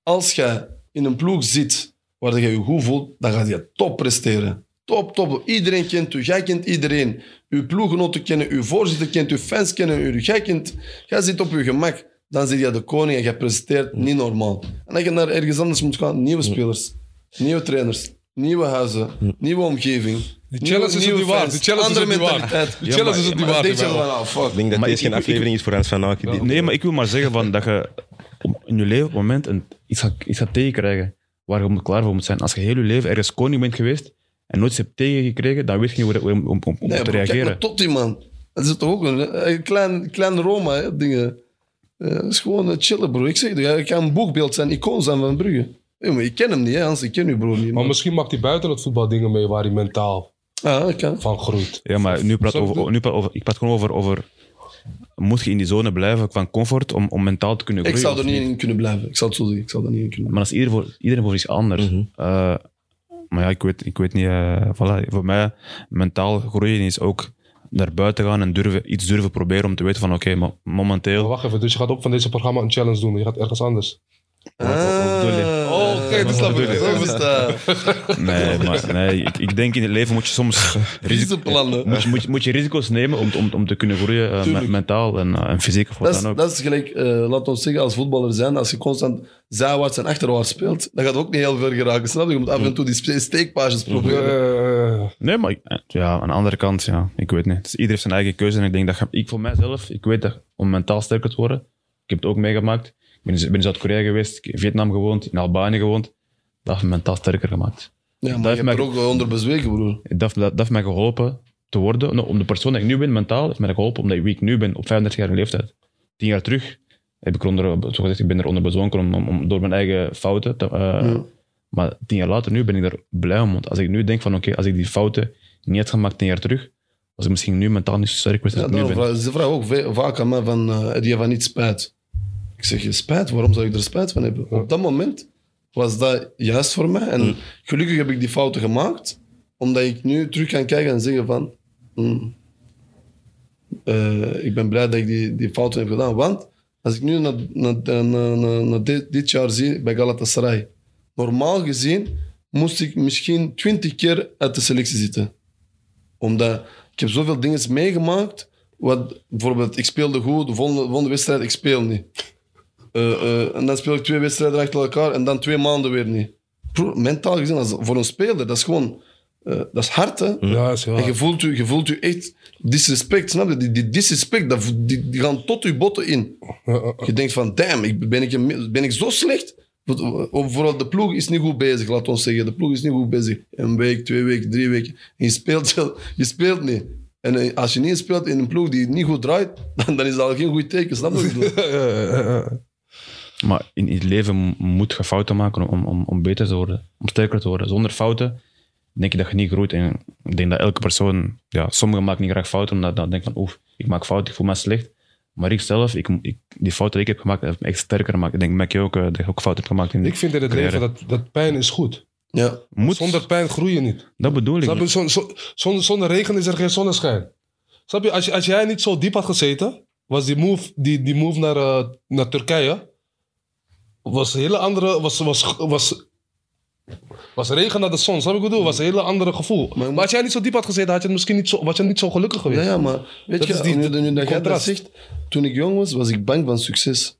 als je in een ploeg zit waar je je goed voelt, dan gaat je top presteren. Top, top. Iedereen kent u. Jij kent iedereen. Uw ploeggenoten kennen u. Voorzitter kent u. Fans kennen u. Jij, kent, jij zit op je gemak. Dan zit je de koning en je presteert niet normaal. En als je naar ergens anders moet gaan, nieuwe spelers, nieuwe trainers, nieuwe huizen, nieuwe omgeving. Die challenge is het niet waard. Die challenge is het niet waard. Die challenge is het niet waard. je fuck. Ik denk dat deze ik- geen ik- aflevering is voor Hans van Aken. Die- Nee, maar ik wil maar zeggen van dat je in je leven op het moment een, iets, gaat, iets gaat tegenkrijgen. waar je klaar voor moet zijn. Als je heel je leven ergens koning bent geweest en nooit iets hebt tegengekregen, dan weet je niet hoe, hoe- om, om, om Nee, te bro, kijk reageren. naar Totti, man. Dat is toch ook een, een klein, klein Roma, hè, dingen. Eh, Het is gewoon eh, chillen, bro. Ik zeg het, hij kan een boegbeeld zijn, icoon zijn van Brugge. Ja, maar ik ken hem niet, hè, Hans. Ik ken uw broer niet. Maar misschien maakt hij buiten het voetbal dingen mee waar hij mentaal Ah, van groeit. Ja, maar nu praat over, nu praat over, ik praat gewoon over, over moet je in die zone blijven van comfort om, om mentaal te kunnen Ik groeien? zou er niet in kunnen blijven. Ik zou het zo zeggen. Ik zou er niet in kunnen Maar dat is ieder voor, iedereen voor iets anders. Mhm. Eh, maar ja, ik weet, ik weet niet. eh, voilà. Voor mij, mentaal groeien is ook naar buiten gaan en durven, iets durven proberen om te weten van oké, maar Maar momenteel... wacht even, dus je gaat ook van deze programma een challenge doen. Je gaat ergens anders. Ah. Oh, oké, dat snap ik. Zo is dat. Nee, maar nee, ik, ik denk in het leven moet je soms moet je, moet, je, moet je risico's nemen om, om, om te kunnen groeien, eh, Tuurlijk. me- mentaal en, eh, en fysiek of wat Dat is, dan ook. dat is gelijk, eh laat ons zeggen, als voetballer zijn, als je constant zijwaarts en achterwaarts speelt, dan gaat het ook niet heel ver geraken. Snap je? Je moet af en toe die spe- steekpages proberen. Eh, Nee, maar ik- ja, aan de andere kant, ja, ik weet niet. Dus iedereen heeft zijn eigen keuze en ik denk dat je- ik voor mijzelf, ik weet dat om mentaal sterker te worden, ik heb het ook meegemaakt. Ik ben, in- Zuid-Korea geweest, Vietnam gewoond, in Albanië gewoond. Dat heeft me mentaal sterker gemaakt. Ja, maar Dat je hebt er ook onder bezweken, broer. Dat, heeft- dat, dat heeft mij geholpen te worden, nou, om de persoon dat ik nu ben, mentaal, heeft mij geholpen omdat wie ik nu ben, op 35-jarige leeftijd. Tien jaar terug heb ik, eronder, zo gezegd, ik ben eronder bezonken om, om, om- door mijn eigen fouten. Te, eh, Ja. Maar tien jaar later, nu ben ik er blij om. Want als ik nu denk van, oké, als ik die fouten niet had gemaakt tien jaar terug, was ik misschien nu mentaal niet zo sterk geweest als Ja, ik nu ben. ze vragen ook vaak aan mij van, eh, heb je van niet spijt? Ik zeg, je spijt? Waarom zou ik er spijt van hebben? Op dat moment was dat juist voor mij. En gelukkig heb ik die fouten gemaakt, omdat ik nu terug kan kijken en zeggen van... hmm, eh, ik ben blij dat ik die, die fouten heb gedaan. Want als ik nu naar, naar, naar, naar- naar dit, dit jaar zie bij Galatasaray, normaal gezien moest ik misschien twintig keer uit de selectie zitten omdat ik heb zoveel dingen meegemaakt. Wat, bijvoorbeeld, ik speelde goed, de volgende, volgende wedstrijd, ik speel niet. Eh, eh, en dan speel ik twee wedstrijden achter elkaar en dan twee maanden weer niet. Bro, mentaal gezien, voor een speler, dat is gewoon... eh, dat is hard, hè? ja, is. En je voelt, je, je voelt je echt disrespect, snap je? Die, die disrespect, dat, die, die gaan tot je botten in. Je denkt van, damn, ik, ben, ik, ben ik zo slecht? Eh, Vooral de ploeg is niet goed bezig, laat ons zeggen. De ploeg is niet goed bezig. Een week, twee weken, drie weken. En je speelt, je speelt niet. En eh, als je niet speelt in een ploeg die niet goed draait, dan, dan is dat al geen goed teken. Snap je Maar in het leven moet je fouten maken om, om, om beter te worden, om sterker te worden. Zonder fouten denk je dat je niet groeit. En ik denk dat elke persoon, ja, sommigen maken niet graag fouten, omdat dan denken van, oef, ik maak fouten, ik voel me slecht. Maar ik zelf, ik, ik, die fouten die ik heb gemaakt, heeft me echt sterker gemaakt. Ik denk, merk je ook, eh, dat je ook fouten hebt gemaakt in Ik vind in het leven dat, dat pijn is goed. Ja. Moet, Zonder pijn groei je niet. dat bedoel ik. Snap je? Zon- zon- zonder, zonder regen is er geen zonneschijn. Snap je? Als, als jij niet zo diep had gezeten, was die move, die, die move naar, eh, naar Turkije, was een hele andere, was, was, was, was regen naar de zon. Snap je wat ik bedoel? Was een hele andere gevoel. Maar- Maar, als jij niet zo diep had gezeten, had je misschien niet zo, was je niet zo gelukkig geweest. Ja, ja, maar weet Dat je, is die- nu, dat jij dat contrast. zegt, toen ik jong was, was ik bang van succes.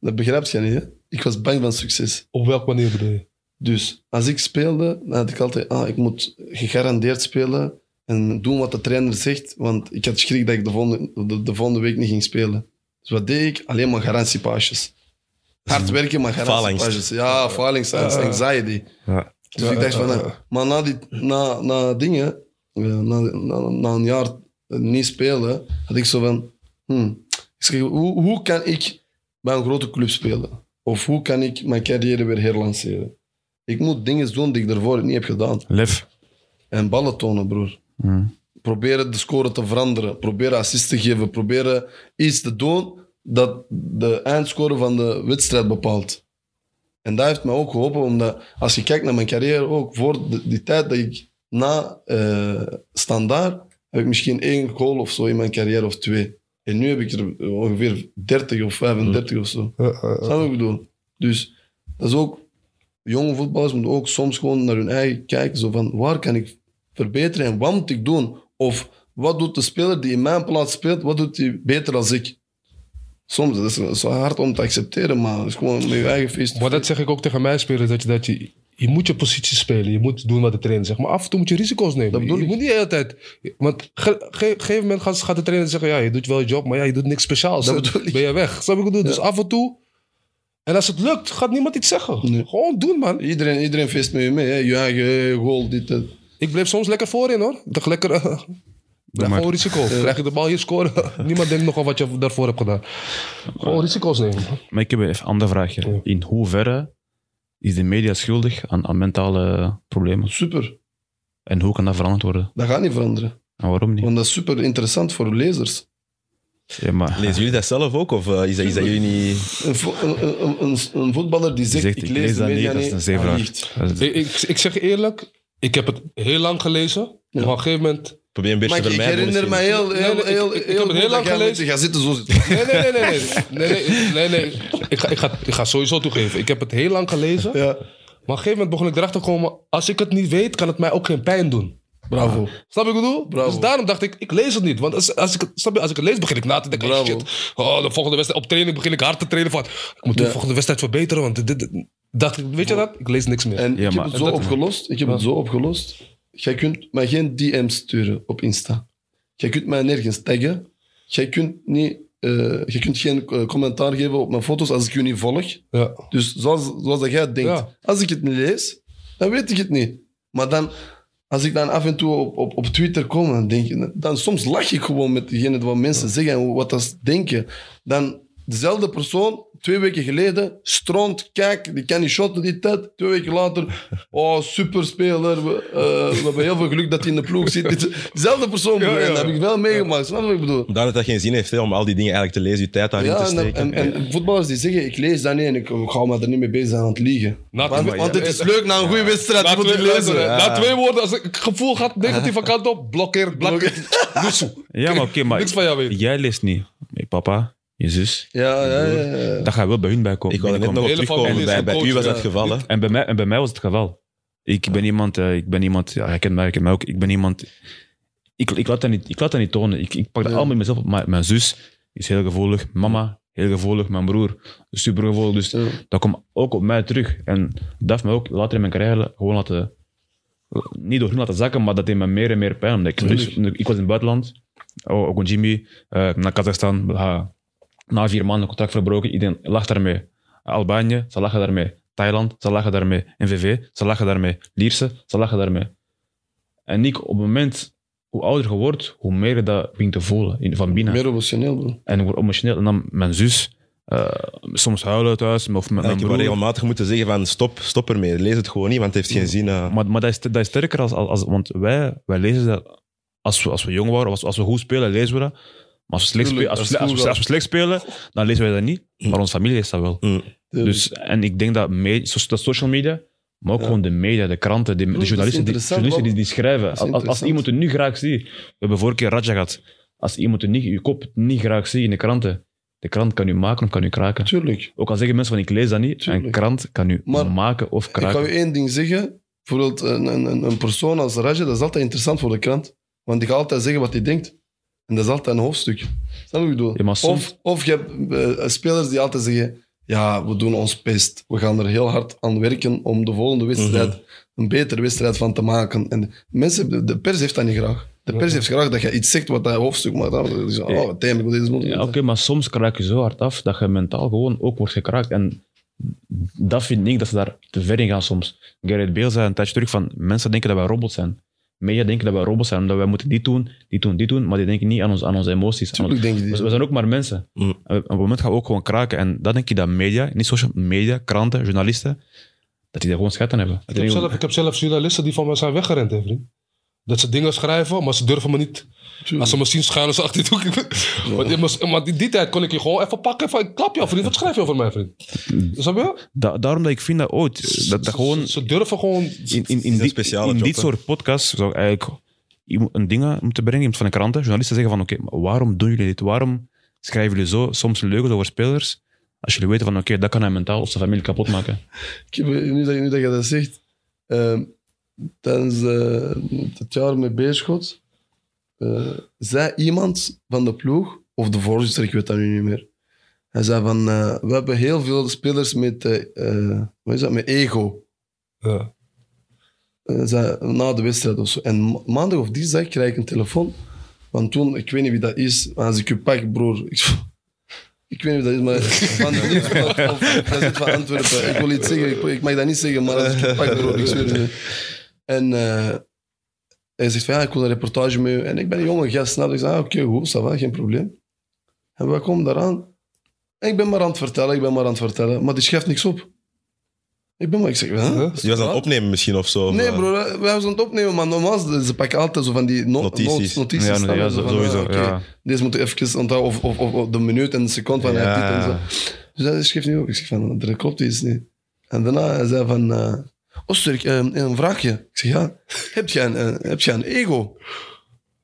Dat begrijp je niet, hè? Ik was bang van succes. Op welke manier bedoel je? Dus als ik speelde, dan had ik altijd, ah, ik moet gegarandeerd spelen en doen wat de trainer zegt, want ik had schrik dat ik de volgende, de, de volgende week niet ging spelen. Dus wat deed ik? Alleen maar garantiepages. Hard werken, maar garantiepages. Ja, falingsangst, anxiety. Ja. Dus ik dacht van, eh, maar na, die, na, na dingen, eh, na, na, na een jaar niet spelen, had ik zo van, hmm, ik zeg, hoe, hoe kan ik bij een grote club spelen? Of hoe kan ik mijn carrière weer herlanceren? Ik moet dingen doen die ik daarvoor niet heb gedaan. Lef. En ballen tonen, broer. Hmm. Proberen de score te veranderen. Proberen assist te geven. Proberen iets te doen dat de eindscore van de wedstrijd bepaalt. En dat heeft mij ook geholpen, omdat als je kijkt naar mijn carrière, ook voor de- die tijd dat ik na eh standaard, heb ik misschien één goal of zo in mijn carrière of twee. En nu heb ik er ongeveer 30 of 35 of zo. Snap je wat ik bedoel? Dus dat is ook... Jonge voetballers moeten ook soms gewoon naar hun eigen kijken. Zo van, waar kan ik verbeteren en wat moet ik doen? Of wat doet de speler die in mijn plaats speelt, wat doet hij beter dan ik? Soms, dat is, dat is wel hard om te accepteren, maar het is gewoon met je eigen feest. Maar dat zeg ik ook tegen mijn spelers, dat je, dat je, je moet je positie spelen. Je moet doen wat de trainer zegt. Maar af en toe moet je risico's nemen. Dat bedoel je ik. moet niet de hele tijd... Want ge- ge- op een gegeven moment gaat, gaat de trainer zeggen... Ja, je doet wel je job, maar ja, je doet niks speciaals. Dat bedoel ik. Ben je weg. Snap je ik bedoel? Dus af en toe En als het lukt, gaat niemand iets zeggen. Nee. Gewoon doen, man. Iedereen, iedereen feest met je mee. Hè? Juichen, hey, goal, dit, dat. Ik bleef soms lekker voorin, hoor. Ik dacht lekker... blijf maar. gewoon risico. Krijg je de bal hier scoren. Niemand denkt nog aan wat je daarvoor hebt gedaan. Gewoon risico's nemen. Maar ik heb even een ander vraagje. In hoeverre is de media schuldig aan, aan mentale problemen? Super. En hoe kan dat veranderd worden? Dat gaat niet veranderen. En waarom niet? Want dat is super interessant voor lezers. Ja, maar, Lezen jullie dat zelf ook? Of eh, is, dat, is dat jullie niet... Een, vo- een, een, een, een voetballer die zegt, zegt, ik lees de dat media niet, dat is een zeevraag. is- Ik, ik, ik zeg eerlijk, ik heb het heel lang gelezen. Maar op een gegeven moment... Probeer een beetje Maar te ik, ik herinner me heel, Nee, heel, ik- heel, ik- ik heel heb het heel lang Ga zitten zo zitten. Nee, nee, nee, nee. nee, nee, nee, nee, nee. Ik, ga, ik, ga, ik ga sowieso toegeven. Ik heb het heel lang gelezen. Ja, Maar op een gegeven moment begon ik erachter te komen... Als ik het niet weet, kan het mij ook geen pijn doen. bravo. Snap je wat ik bedoel? Bravo. Dus daarom dacht ik, ik lees het niet. Want als, als, ik, het- snap je, als ik het lees, begin ik na te denken. Bravo. Shit, oh, de volgende wedstrijd op training begin ik hard te trainen van... Ik moet de Ja. volgende wedstrijd verbeteren, want dit, dit, dit- dacht ik, weet je dat? Ik lees niks meer. En Ja, ik maar- heb het zo opgelost. Ik heb het zo opgelost. Jij kunt mij geen DM sturen op Insta. Jij kunt mij nergens taggen. Jij kunt, niet, eh, jij kunt geen eh, commentaar geven op mijn foto's als ik je niet volg. ja. Dus zoals, zoals dat jij denkt. Ja. Als ik het niet lees, dan weet ik het niet. Maar dan, als ik dan af en toe op, op, op Twitter kom, dan, denk ik, dan soms lach ik gewoon met degene wat mensen zeggen en wat dat ze denken. Dan dezelfde persoon, twee weken geleden, stront, kijk, die kan niet shotten die tijd. Twee weken later, oh, superspeler. We, eh, we hebben heel veel geluk dat hij in de ploeg zit. Dezelfde persoon, en dat heb ik wel meegemaakt. Snap je wat ik bedoel? Daarom dat dat geen zin heeft hè, om al die dingen eigenlijk te lezen, je tijd daarin Ja, te en, steken. en, en voetballers die zeggen, ik lees dat niet en ik ga me er niet mee bezig zijn aan het liegen. Na- want, ja, het is leuk na een goede wedstrijd, je moet twee, het lezen. Ja. na twee woorden, als ik het gevoel gaat negatieve kant op, blokkeer, blokkeer. Ja, maar oké, maar Niks van jou weten. jij leest niet. Hey, papa, je zus. Ja, ja, ja. ja. Dat gaat wel bij hun bij komen. Ik wil er net nog op Hele terugkomen. Bij, bij u was dat ja. het geval. Hè? En bij mij, en bij mij was het geval. Ik ben iemand, eh, ik ben iemand, ja, jij kent mij, kent mij ook. Ik ben iemand, ik, ik, laat dat niet, ik laat dat niet tonen. Ik, ik pak dat Ja. allemaal met mezelf op. Maar mijn zus is heel gevoelig, mama heel gevoelig, mijn broer super gevoelig. Dus Ja. dat komt ook op mij terug. En dat heeft me ook later in mijn carrière gewoon laten, niet door hun laten zakken, maar dat deed me meer en meer pijn. Omdat ik, Tuurlijk. ik was in het buitenland, oh, ook een Jimmy, eh, naar Kazachstan, na vier maanden contract verbroken, iedereen lacht daarmee. Albanië, ze lachen daarmee. Thailand, ze lachen daarmee. NVV, ze lachen daarmee. Lierse, ze lachen daarmee. En ik, op het moment, hoe ouder je wordt, hoe meer je dat begint te voelen in, van binnen. Meer emotioneel, bro. En ik word emotioneel. En dan mijn zus, eh, soms huilen thuis, of met Ja, mijn ik heb wel regelmatig moeten zeggen van stop, stop ermee. Lees het gewoon niet, want het heeft geen zin. eh. Maar, maar dat, is, dat is sterker als, als, als- want wij, wij lezen dat als we, als we jong waren, of als, als we goed spelen, lezen we dat. Maar als we slecht, spelen, als we, als als, we, vroeger. als we slecht spelen, dan lezen wij dat niet. Maar onze familie leest dat wel. Mm. Dus, en ik denk dat, dat social media, maar ook Ja. gewoon de media, de kranten, de, journalisten, die, journalisten die, die schrijven. Als, iemand het nu graag ziet, we hebben vorige keer Raja gehad, als iemand het niet, je kop niet graag ziet in de kranten, de krant kan u maken of kan u kraken. Tuurlijk. Ook al zeggen mensen van ik lees dat niet, een Tuurlijk. krant kan u Maar maken of Ik ga kraken. u één ding zeggen. Bijvoorbeeld een, een, een persoon als Raja, dat is altijd interessant voor de krant. Want die gaat altijd zeggen wat hij denkt. En dat is altijd een hoofdstuk. Snap je wat ik bedoel? Ja, maar soms- Of, of je hebt eh, spelers die altijd zeggen... Ja, we doen ons best. We gaan er heel hard aan werken om de volgende wedstrijd Mhm. een betere wedstrijd van te maken. En mensen, de- de pers heeft dat niet graag. De pers heeft graag dat je iets zegt wat dat hoofdstuk maakt. Dan zeg je, oh, damn, ik wil deze moeten. Ja, Oké, maar soms kraak je zo hard af dat je mentaal gewoon ook wordt gekraakt. En dat vind ik dat ze daar te ver in gaan soms. Gareth Bale zei een tijdje terug van mensen denken dat wij robots zijn. Media denken dat wij robots zijn, omdat wij moeten dit doen, dit doen, dit doen, maar die denken niet aan, ons, aan onze emoties. Tuurlijk denk je we, we zijn ook maar mensen. Mm. Op een moment gaan we ook gewoon kraken. En dat denk ik dat media, niet social media, kranten, journalisten, dat die daar gewoon schat aan hebben. Ik heb, zelf, ik heb zelf journalisten die van mij zijn weggerend, hè, vriend. Dat ze dingen schrijven, maar ze durven me niet. Als ze me zien schuilen ze achter die hoek. Want in Maar die, die tijd kon ik je gewoon even pakken. Van, ik klap je, vriend. Wat schrijf je over mij, vriend? Snap je? Da- daarom dat ik vind dat ooit, dat, dat gewoon... Ze, durven gewoon... in, in, in, die- in job, dit soort podcasts zou ik eigenlijk een ding moeten brengen, iemand van de kranten, journalisten zeggen van oké, maar waarom doen jullie dit? Waarom schrijven jullie zo soms leugens over spelers als jullie weten van oké, dat kan hij mentaal of zijn familie kapot maken? Ik heb, nu, dat, nu dat je dat zegt, ehm, tijdens eh, het jaar met Beerschot, eh, zei iemand van de ploeg, of de voorzitter, ik weet dat nu niet meer. Hij zei van, eh, we hebben heel veel spelers met, eh, wat is dat, met ego. Ja. Zei, na de wedstrijd of zo. En ma- maandag of dinsdag krijg ik een telefoon. Want toen, ik weet niet wie dat is, maar als ik je pak, broer. Ik, Ik weet niet of dat is, maar van de Nieuwsblad of, van Antwerpen. Ik wil iets zeggen, ik, ik mag dat niet zeggen, maar als ik het pak, bro, ik zweer het je. En hij zegt van, ja, ik wil een reportage met u. En ik ben een jonge gast, snap? Ik zeg, ah, oké, goed, ça va, geen probleem. En wat komt daaraan? En ik ben maar aan het vertellen, ik ben maar aan het vertellen, maar die schrijft niks op. Ik ben maar, ik zeg, huh? Huh? Je was aan het opnemen misschien of zo. Nee, bro, wij zijn aan het opnemen, maar normaal, ze ze pakken altijd zo van die no- Notities. notes, notities. Ja, je? ja, Zo van, sowieso, ah, ja. Deze moet ik even onthouden, of, of, of, of de minuut en de seconde van Ja. dit en zo. Dus hij schreef niet op. Ik zeg van, er klopt iets niet. En daarna hij zei van, eh sorry, eh, een vraagje. Ik zeg, ja, heb jij een, eh, heb jij een ego?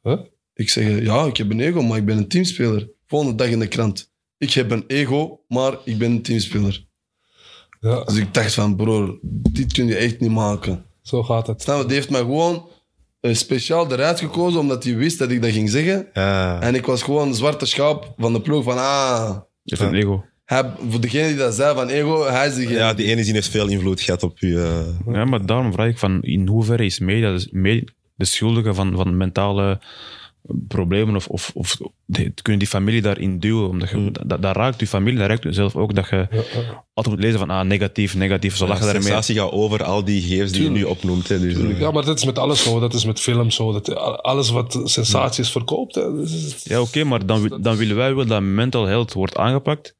Huh? Ik zeg, eh, ja, ik heb een ego, maar ik ben een teamspeler. Volgende dag in de krant. Ik heb een ego, maar ik ben een teamspeler. Ja, Dus ik dacht van, broer, dit kun je echt niet maken. zo gaat het. Snap je? Die heeft mij gewoon speciaal eruit gekozen, omdat hij wist dat ik dat ging zeggen. Ja. En ik was gewoon een zwarte schaap van de ploeg van, ah... Je hebt een ego. Hij, voor degene die dat zei van ego, hij is degene. ja, die ene zin heeft veel invloed gehad op je. eh, Ja, maar daarom vraag ik van in hoeverre is media dus de schuldige van, van mentale problemen of, of, of de- kunnen die familie daarin duwen? Omdat je, dat, dat raakt je familie, dat raakt je zelf ook dat je altijd moet lezen van ah, negatief, negatief, zo de lachen daarmee. sensatie gaat over al die gegevens die je nu opnoemt. Hè, dus, eh, Ja, maar dat is met alles zo. Dat is met film zo. Dat, alles wat sensaties verkoopt. Hè, Ja, oké, maar dan, dan willen wij wel dat mental health wordt aangepakt.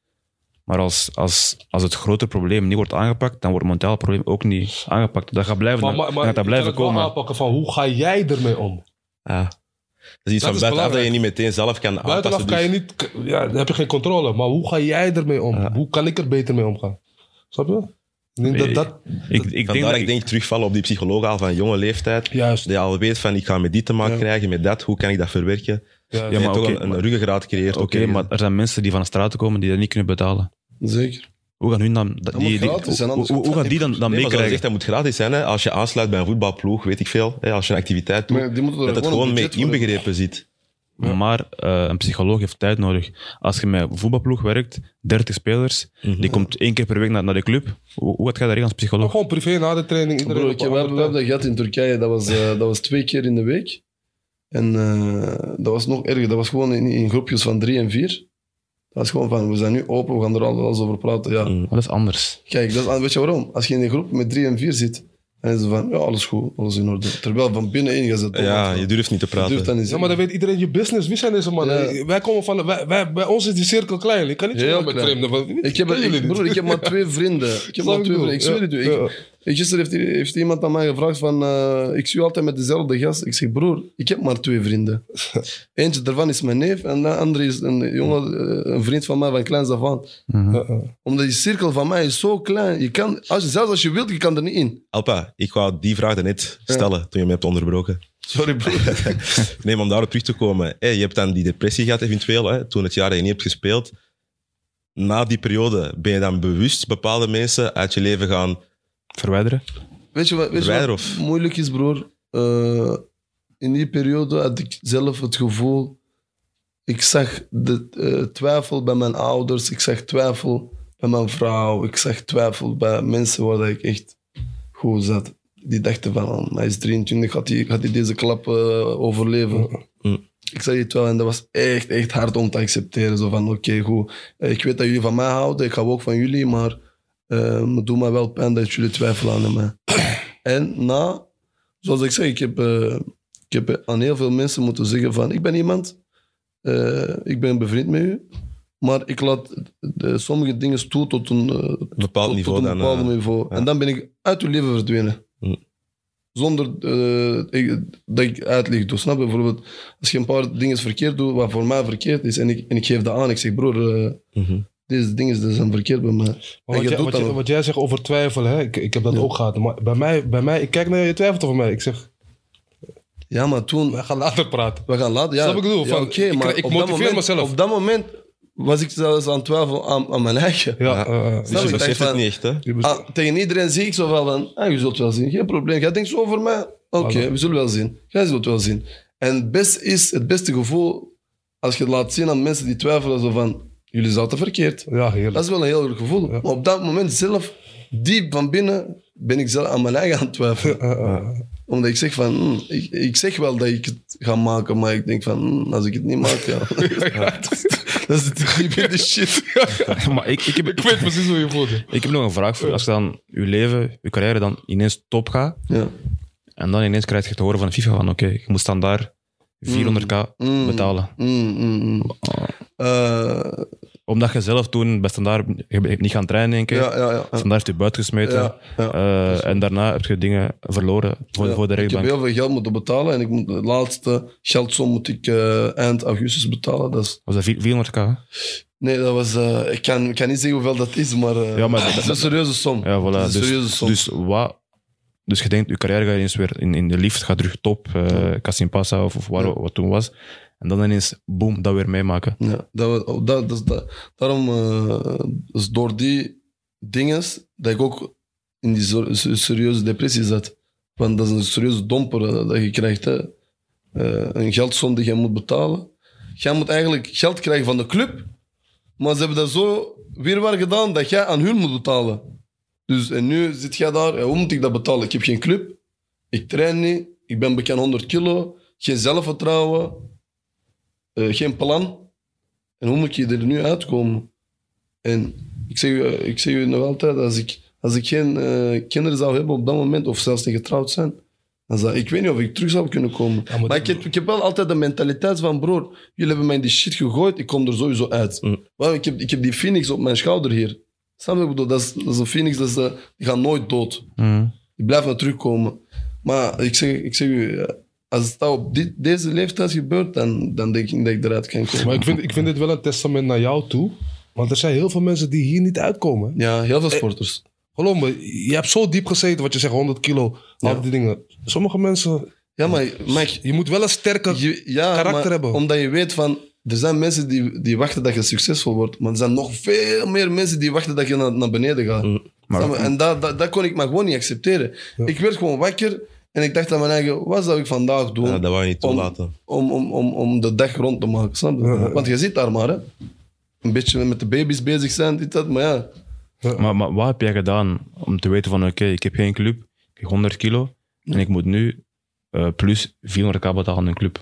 Maar als, als, als het grote probleem niet wordt aangepakt, dan wordt het mentaal probleem ook niet aangepakt. Dat gaat blijven, Maar, maar, dan maar gaat dat blijven komen. aanpakken van hoe ga jij ermee om? ja. Dat is iets Dat van buitenaf dat je niet meteen zelf kan Buitenaf aanpassen. kan je dus- niet, ja, dan heb je geen controle. Maar hoe ga jij ermee om? Hoe kan ik er beter mee omgaan? Snap je? Ik denk dat dat... Ik, ik denk Vandaar dat dat ik denk terugvallen op die psycholoog al van jonge leeftijd. Juist. Die al weet van ik ga met dit te maken krijgen, met dat, hoe kan ik dat verwerken? Ja, Ja, maar maar toch een, een maar- ruggengraat creëert. Oké, maar er zijn mensen die van de straat komen die dat niet kunnen betalen. Zeker. Hoe gaan hun dan... Dat, die, die, gratis zijn, hoe, gaan dat die dan, dan Nee, meekrijgen? gezegd, dat moet gratis zijn. Hè? Als je aansluit bij een voetbalploeg, weet ik veel. Hè? Als je een activiteit doet, Maar die moeten er dat het gewoon mee inbegrepen zit. Maar eh, een psycholoog heeft tijd nodig. Als je met een voetbalploeg werkt, 30 spelers, Mhm. die komt één keer per week naar, naar de club. Hoe, hoe gaat jij daarin als Maar psycholoog? gewoon privé na de training. Iedereen Bro, we, hebben dat gehad in Turkije. Dat was, eh, dat was twee keer in de week. En eh, dat was nog erger. Dat was gewoon in, in groepjes van drie en vier. Dat was gewoon van, we zijn nu open, we gaan er alles over praten. Ja. Mm. Dat is anders. Kijk, dat is, weet je waarom? Als je in een groep met drie en vier zit, dan is het van, ja, alles goed, alles in orde. Terwijl van binnenin gaat het Ja, je durft niet te Je durft praten. niet Ja, maar dan weet iedereen je business. Wie zijn deze mannen? Ja. Wij komen van... Wij, wij, bij ons is die cirkel klein. Ik kan niet zomaar met vreemden. Ik heb, ik, broer, ik heb maar twee vrienden. Ik heb maar twee vrienden. Ik zweer het u. Ik- Gisteren heeft, heeft iemand aan mij gevraagd van... eh, ik zie altijd met dezelfde gast. Ik zeg, broer, ik heb maar twee vrienden. Eentje daarvan is mijn neef en de andere is een, jongen, eh, een vriend van mij van kleins af aan. Ja, ja. Omdat die cirkel van mij is zo klein. Je kan, als je, zelfs als je wilt, je kan er niet in. Alpa, ik wou die vraag net stellen toen je me hebt onderbroken. Sorry, broer. Nee, maar om daarop terug te komen. Hé, je hebt dan die depressie gehad eventueel, hè, toen het jaar dat je niet hebt gespeeld. Na die periode ben je dan bewust bepaalde mensen uit je leven gaan... Verwijderen? Weet je wat, weet je wat of- moeilijk is, broer? Eh, in die periode had ik zelf het gevoel... Ik zag de eh, twijfel bij mijn ouders. Ik zag twijfel bij mijn vrouw. Ik zag twijfel bij mensen waar ik echt goed zat. Die dachten van, oh, hij is 23, gaat hij, gaat hij deze klap eh, overleven? Mm. Ik zag het wel en dat was echt, echt hard om te accepteren. Zo van, oké, goed. Ik weet dat jullie van mij houden, ik hou ook van jullie, maar eh, het doet mij wel pijn dat jullie twijfelen aan mij. En na, zoals ik zeg, ik heb, eh, ik heb aan heel veel mensen moeten zeggen van, ik ben iemand, eh, ik ben bevriend met u, maar ik laat de, sommige dingen toe tot een, Een bepaald tot, niveau tot een dan... bepaald niveau. ja. En dan ben ik uit uw leven verdwenen. Hm. Zonder ik- dat ik uitleg doe. Snap je? Bijvoorbeeld, als je een paar dingen verkeerd doet, wat voor mij verkeerd is, en ik, en ik geef dat aan, ik zeg, broer, mhm. Deze dingen dat zijn verkeerd bij mij. Wat, je jij, wat, jij, wat jij zegt over twijfelen, hè? Ik, ik heb dat ook gehad. Maar bij mij, bij mij, ik kijk naar je, twijfelt over mij. Ik zeg, Ja, maar toen, we gaan later praten. we gaan laten. Ja, Snap ik bedoel? ja, oké, ik- maar ik op dat motiveer moment, mezelf. Op dat moment was ik zelfs aan het twijfelen aan, aan mijn eigen. Ja, Dus je beseft het niet echt, hè? Ah, tegen iedereen zie ik zo wel van, ah, je zult wel zien, geen probleem. Jij denkt zo over mij? Oké, we zullen wel zien. Jij zult wel zien. En het beste is, het beste gevoel, als je het laat zien aan mensen die twijfelen, zo van, jullie zaten verkeerd. ja, heerlijk. Dat is wel een heel goed gevoel. Ja. Maar op dat moment zelf, diep van binnen, ben ik zelf aan mijn eigen aan het twijfelen. Omdat ik zeg van, hmm, ik, ik zeg wel dat ik het ga maken, maar ik denk van, hmm, als ik het niet maak, ja. Dat is diep in de shit. maar ik, ik, heb, Ik weet precies hoe je voelt. ik heb nog een vraag voor je. Als je dan je leven, je carrière dan ineens top gaat, Ja. en dan ineens krijg je te horen van FIFA van oké, je moet standaard 400k Mm. betalen. Eh, Omdat je zelf toen bij standaard je bent niet gaan trainen, denk ik. ja, ja, ja. ja. Standaard heeft je buiten gesmeten. Ja, ja. Eh, en daarna heb je dingen verloren voor, de ik heb rechtbank. heel veel geld moeten betalen en ik moet, de laatste geldsom moet ik eh, eind augustus betalen. Dat is, Was dat 400k? hè? nee, dat was, ik, kan, ik kan niet zeggen hoeveel dat is, maar, Ja, maar dat is een serieuze som. Ja, voilà. Dat is een Dus, serieuze som. dus wat... Dus je denkt, je carrière gaat ineens weer in, in de lift, gaat terug top, eh Kasimpasa of, of waar, wat toen was. En dan ineens, boom, dat weer meemaken. Ja, dat, we- dat, dat, dat, daarom uh, is door die dingen dat ik ook in die ser- ser- serieuze depressie zat. Want dat is een serieuze domper eh, dat je krijgt. Hè. Eh, een geldsom die je moet betalen. Jij moet eigenlijk geld krijgen van de club, maar ze hebben dat zo weerwaar gedaan dat jij aan hun moet betalen. Dus en nu zit jij daar, hoe moet ik dat betalen? Ik heb geen club, ik train niet, ik ben bekend 100 kilo, geen zelfvertrouwen, eh, geen plan. En hoe moet je er nu uitkomen? En ik zeg, u- ik zeg u nog altijd, als ik, als ik geen eh, kinderen zou hebben op dat moment, of zelfs niet getrouwd zijn, dan zou, ik weet niet of ik terug zou kunnen komen. Ja, maar maar ik heb, ik heb wel altijd de mentaliteit van, broer, jullie hebben mij in die shit gegooid, ik kom er sowieso uit. Mm. Wel, ik, heb, ik heb die phoenix op mijn schouder hier. Snap je wat ik bedoel? Dat is, dat is een phoenix, dat is, eh, die gaat nooit dood. Mhm. Die blijft maar terugkomen. Maar ik zeg, ik zeg u, eh, als het op dit, deze leeftijd gebeurt, dan, dan denk ik dat ik eruit kan komen. Maar ik vind, ik vind dit wel een testament naar jou toe. Want er zijn heel veel mensen die hier niet uitkomen. Ja, heel veel sporters. Geloof me, je hebt zo diep gezeten, wat je zegt, 100 kilo, Ja. al die dingen. Sommige mensen, Ja, maar Mike, je moet wel een sterke... je, ja, karakter maar hebben. Omdat je weet van, er zijn mensen die, die wachten dat je succesvol wordt. Maar er zijn nog veel meer mensen die wachten dat je naar, naar beneden gaat. Mm. En dat, dat, dat kon ik maar gewoon niet accepteren. Ik werd gewoon wakker en ik dacht aan mijn eigen, wat zou ik vandaag doen Ja, dat wou je niet Om- toelaten. om, om, om, om de dag rond te maken? Snap je? Want je zit daar maar, hè. Een beetje met de baby's bezig zijn, dit, dat. Maar ja, Maar, maar wat heb jij gedaan om te weten van oké, ik heb geen club, ik heb 100 kilo en ik moet nu eh, plus 400k betalen aan een club.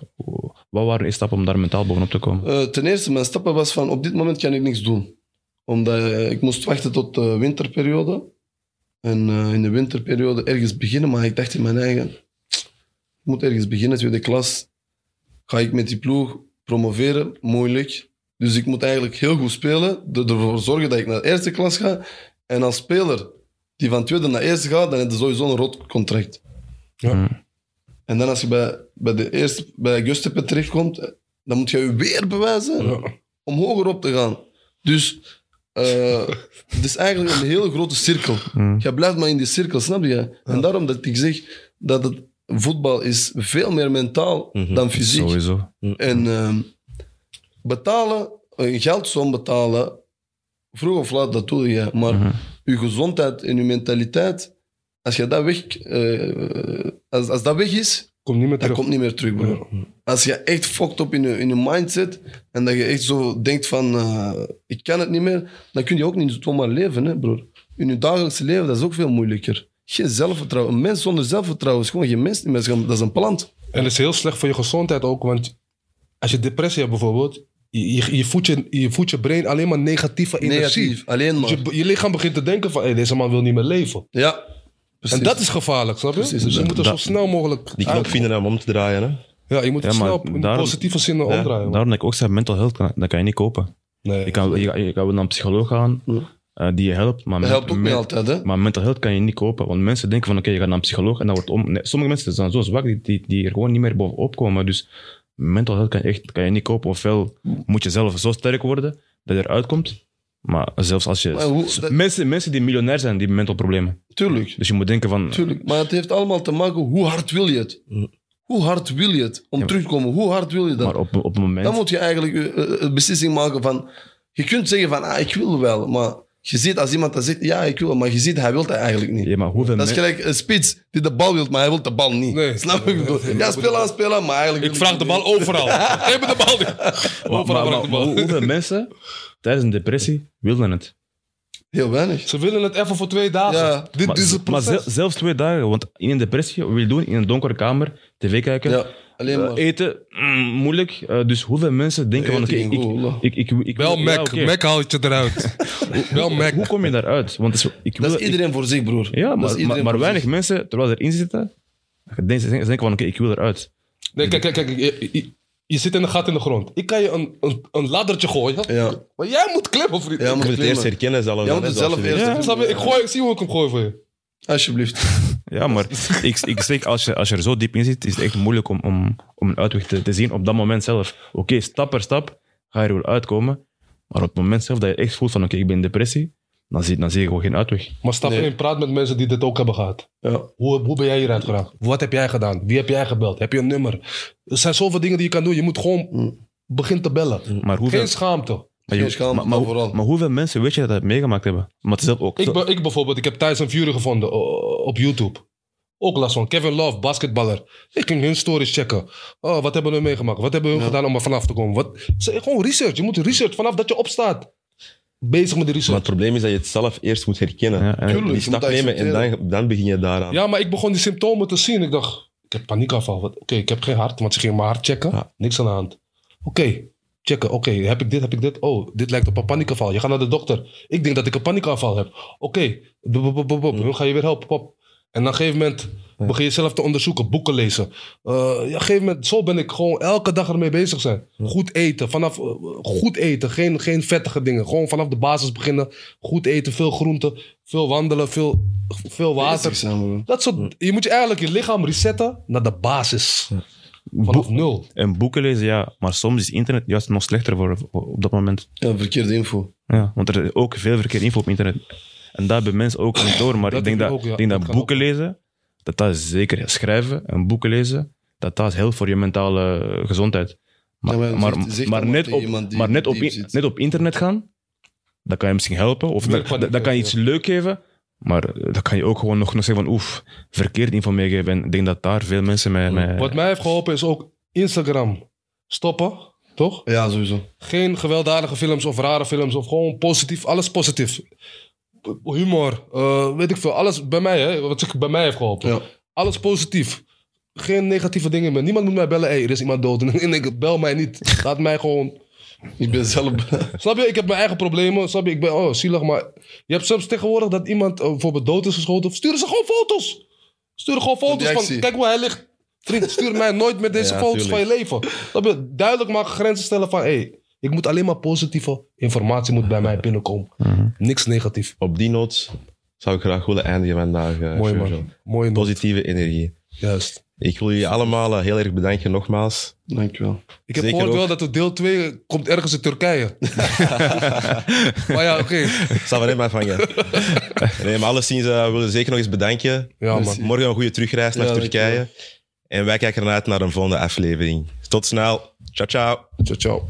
Wat waren de stappen om daar mentaal bovenop te komen? Eh, ten eerste, mijn stappen was van op dit moment kan ik niks doen. Omdat eh, ik moest wachten tot de winterperiode. En eh, in de winterperiode ergens beginnen, maar ik dacht in mijn eigen, ik moet ergens beginnen, tweede klas. Ga ik met die ploeg promoveren? Moeilijk. Dus ik moet eigenlijk heel goed spelen, er- ervoor zorgen dat ik naar de eerste klas ga. En als speler die van tweede naar eerste gaat, dan heb je sowieso een rot contract. Ja. Mm. En dan als je bij, bij, de eerste, bij Gustepe terechtkomt, eh, dan moet je je weer bewijzen Ja. om hoger op te gaan. Dus eh, het is eigenlijk een hele grote cirkel. Mm. Je blijft maar in die cirkel, snap je? En daarom dat ik zeg dat het voetbal is veel meer mentaal Mhm. dan fysiek. Sowieso. En ehm, betalen, een geldsom betalen, vroeg of laat, dat doe je. Maar Mhm. je gezondheid en je mentaliteit, als, je dat, weg, eh, als, als dat weg is, Kom niet meer dat terug. komt niet meer terug, bro. Als je echt fucked up in je, in je mindset en dat je echt zo denkt van, eh, ik kan het niet meer, dan kun je ook niet zomaar leven, hè, broer. In je dagelijkse leven, dat is ook veel moeilijker. Geen zelfvertrouwen. Een mens zonder zelfvertrouwen is gewoon geen mens meer. Dat is een plant. En het is heel slecht voor je gezondheid ook, want als je depressie hebt bijvoorbeeld, je, je, je, voedt, je, je voedt je brein alleen maar negatieve energie. Negatief. Alleen Dus maar. je, je lichaam begint te denken van, hey, deze man wil niet meer leven. Ja. Precies. En dat is gevaarlijk, snap je? Precies, dus je moet er zo snel mogelijk Die knop vinden om om te draaien. Hè? Ja, je moet het snel in daarom- positieve zin Ja, omdraaien. Daarom dat ik ook zeg, mental health, kan- dat kan je niet kopen. nee, Je kan, je, je kan wel naar een psycholoog gaan, eh, die je helpt, maar, Dat helpt ook niet altijd, hè? maar mental health kan je niet kopen. Want mensen denken van, oké, je gaat naar een psycholoog en dat wordt om... Nee, sommige mensen zijn zo zwak, die, die, die er gewoon niet meer bovenop komen. Dus mental health kan je, echt, kan je niet kopen. Ofwel moet je zelf zo sterk worden dat je eruit komt. Maar zelfs als je... Maar hoe- dat- mensen, mensen die miljonair zijn, die hebben mental problemen. Tuurlijk. Dus je moet denken van... Tuurlijk. Maar het heeft allemaal te maken hoe hard wil je het? Hoe hard wil je het? Om terug te komen, hoe hard wil je dat? Maar op, op een moment... Dan moet je eigenlijk eh, eh, een beslissing maken van... Je kunt zeggen van, ah, ik wil wel, maar je ziet als iemand dat zegt, ja, ik wil, maar je ziet, hij wil dat eigenlijk niet. Ja, maar hoeveel Dat is gelijk een spits die de bal wil, maar hij wil de bal niet. Nee. Snap je? ik bedoel? Ja, speel aan, speel aan, maar eigenlijk... Ik vraag de niet. bal overal. Geef me de bal niet. Maar, Overal maar- de maar bal. hoeveel mensen tijdens een depressie wilden het? Heel weinig. Ze willen het even voor twee dagen. Ja. Dit Maar, is het maar proces. zel- zelfs twee dagen, want in een depressie, wat wil je doen? In een donkere kamer, tv kijken. Ja. Alleen maar. eten, mm, moeilijk. Eh, dus hoeveel mensen denken van, oké, Eten ik, ging goed, hoor. ik, ik, ik, ik Wel ja, Mac. oké. Mac haalt je eruit. Wel Mac. Hoe kom je daaruit? Want het is- ik wil, Dat is ik- iedereen voor zich, broer. ja, Dat is maar, iedereen maar, maar voor weinig zich. mensen, terwijl ze erin zitten, denken, ze denken van, oké, ik wil eruit. Nee, kijk, kijk, kijk. Je, je- je zit in een gat in de grond. Ik kan je een, een, een laddertje gooien. Ja. Maar jij moet klimmen, vriend. Ja, moet het eerst herkennen zelf. Ja, dan, moet het zelf eerst. Ja, snap je? Ik, gooi, ik zie hoe ik hem gooi voor je. Alsjeblieft. Ja, maar ik, ik zeg, als je, als je er zo diep in zit, is het echt moeilijk om, om, om een uitweg te, te zien op dat moment zelf. Oké, stap per stap ga je er wel uitkomen. Maar op het moment zelf dat je echt voelt van, oké, ik ben in depressie, dan zie, dan zie je gewoon geen uitweg. Maar stap Nee. in, praat met mensen die dit ook hebben gehad. Ja. Hoe, hoe ben jij hieruit geraakt? Wat heb jij gedaan? Wie heb jij gebeld? Heb je een nummer? Er zijn zoveel dingen die je kan doen. Je moet gewoon Mm. beginnen te bellen. Maar hoeveel, Geen schaamte. Maar, je- maar, maar, maar vooral. maar hoeveel mensen weet je dat het meegemaakt hebben? Maar het is ook... Ik, be- ik bijvoorbeeld, ik heb thuis een Fury gevonden uh, op YouTube. Ook last van. Kevin Love, basketballer. Ik ging hun stories checken. Oh, wat hebben hun meegemaakt? Wat hebben hun gedaan om er vanaf te komen? Wat? Gewoon research. Je moet research vanaf dat je opstaat. Bezig met de Maar research. het probleem is dat je het zelf eerst moet herkennen. Ja, en- Tuurlijk. Die stap nemen en dan, dan begin je daaraan. Ja, maar ik begon die symptomen te zien. Ik dacht, ik heb paniekaanval. Wat- Oké, ik heb geen hart, want ze gingen mijn hart checken. Ja. Niks aan de hand. Oké, checken. Oké, heb ik dit, heb ik dit? Oh, dit lijkt op een paniekaanval. Je gaat naar de dokter. Ik denk dat ik een paniekaanval heb. Oké, Bop, bop, bop, bop, bop. Dan ga je weer helpen. Pop. En op een gegeven moment begin je zelf te onderzoeken, boeken lezen. Eh, ja, op een gegeven moment, zo ben ik gewoon elke dag ermee bezig zijn. Goed eten, vanaf eh, goed eten, geen, geen vettige dingen. Gewoon vanaf de basis beginnen. Goed eten, veel groenten, veel wandelen, veel, veel water. Dat soort, je moet je eigenlijk je lichaam resetten naar de basis. Vanaf nul. En boeken lezen, ja. Maar soms is internet juist nog slechter voor, voor- op dat moment. Ja, verkeerde info. Ja, want er is ook veel verkeerde info op internet. En daar hebben mensen ook niet door. Maar Dat ik denk dat, ik ook, ja. denk Dat boeken ook. lezen, dat dat is zeker ja, schrijven en boeken lezen, dat dat is heel voor je mentale gezondheid. Maar, Ja, maar maar, zegt- zegt maar dat maar net, op, maar net, op, in- net op internet gaan, dat kan je misschien helpen. Of dat, dat, dat kan je iets leuk geven. Maar eh, dat kan je ook gewoon nog, nog zeggen van oef, verkeerd info meegeven. En ik denk dat daar veel mensen mee... mee Wat mij heeft geholpen is ook Instagram stoppen, toch? Ja, sowieso. Geen gewelddadige films of rare films of gewoon positief, alles positief. Humor, eh, weet ik veel, alles bij mij, hè, wat zich bij mij heeft geholpen. Ja. Alles positief. Geen negatieve dingen meer. Niemand moet mij bellen, hey, er is iemand dood. En ik bel mij niet. Laat mij gewoon Ik ben zelf... Snap je? Ik heb mijn eigen problemen. Snap je? Ik ben oh, zielig, maar je hebt soms tegenwoordig dat iemand eh, bijvoorbeeld dood is geschoten. Sturen ze gewoon foto's. Sturen gewoon foto's van, kijk hoe hij ligt. Vriend, stuur mij nooit met deze Ja, foto's tuurlijk. van je leven. Snap je? Duidelijk maken, grenzen stellen van, hey, ik moet alleen maar positieve informatie moet bij mij binnenkomen. Niks negatief. Op die noot zou ik graag willen eindigen vandaag. eh, Mooi man. Mooie noot. Positieve energie. Juist. Ik wil jullie allemaal eh, heel erg bedanken nogmaals. Dankjewel. Ik heb Zeker gehoord ook. wel dat het deel 2 komt ergens in Turkije. maar ja, oké. Ik zal van hem afhangen. nee, maar alleszins uh, willen we zeker nog eens bedanken. Ja. Morgen een goede terugreis naar Ja, Turkije. dankjewel. En wij kijken ernaar naar een volgende aflevering. Tot snel. Ciao, ciao. Ciao, ciao.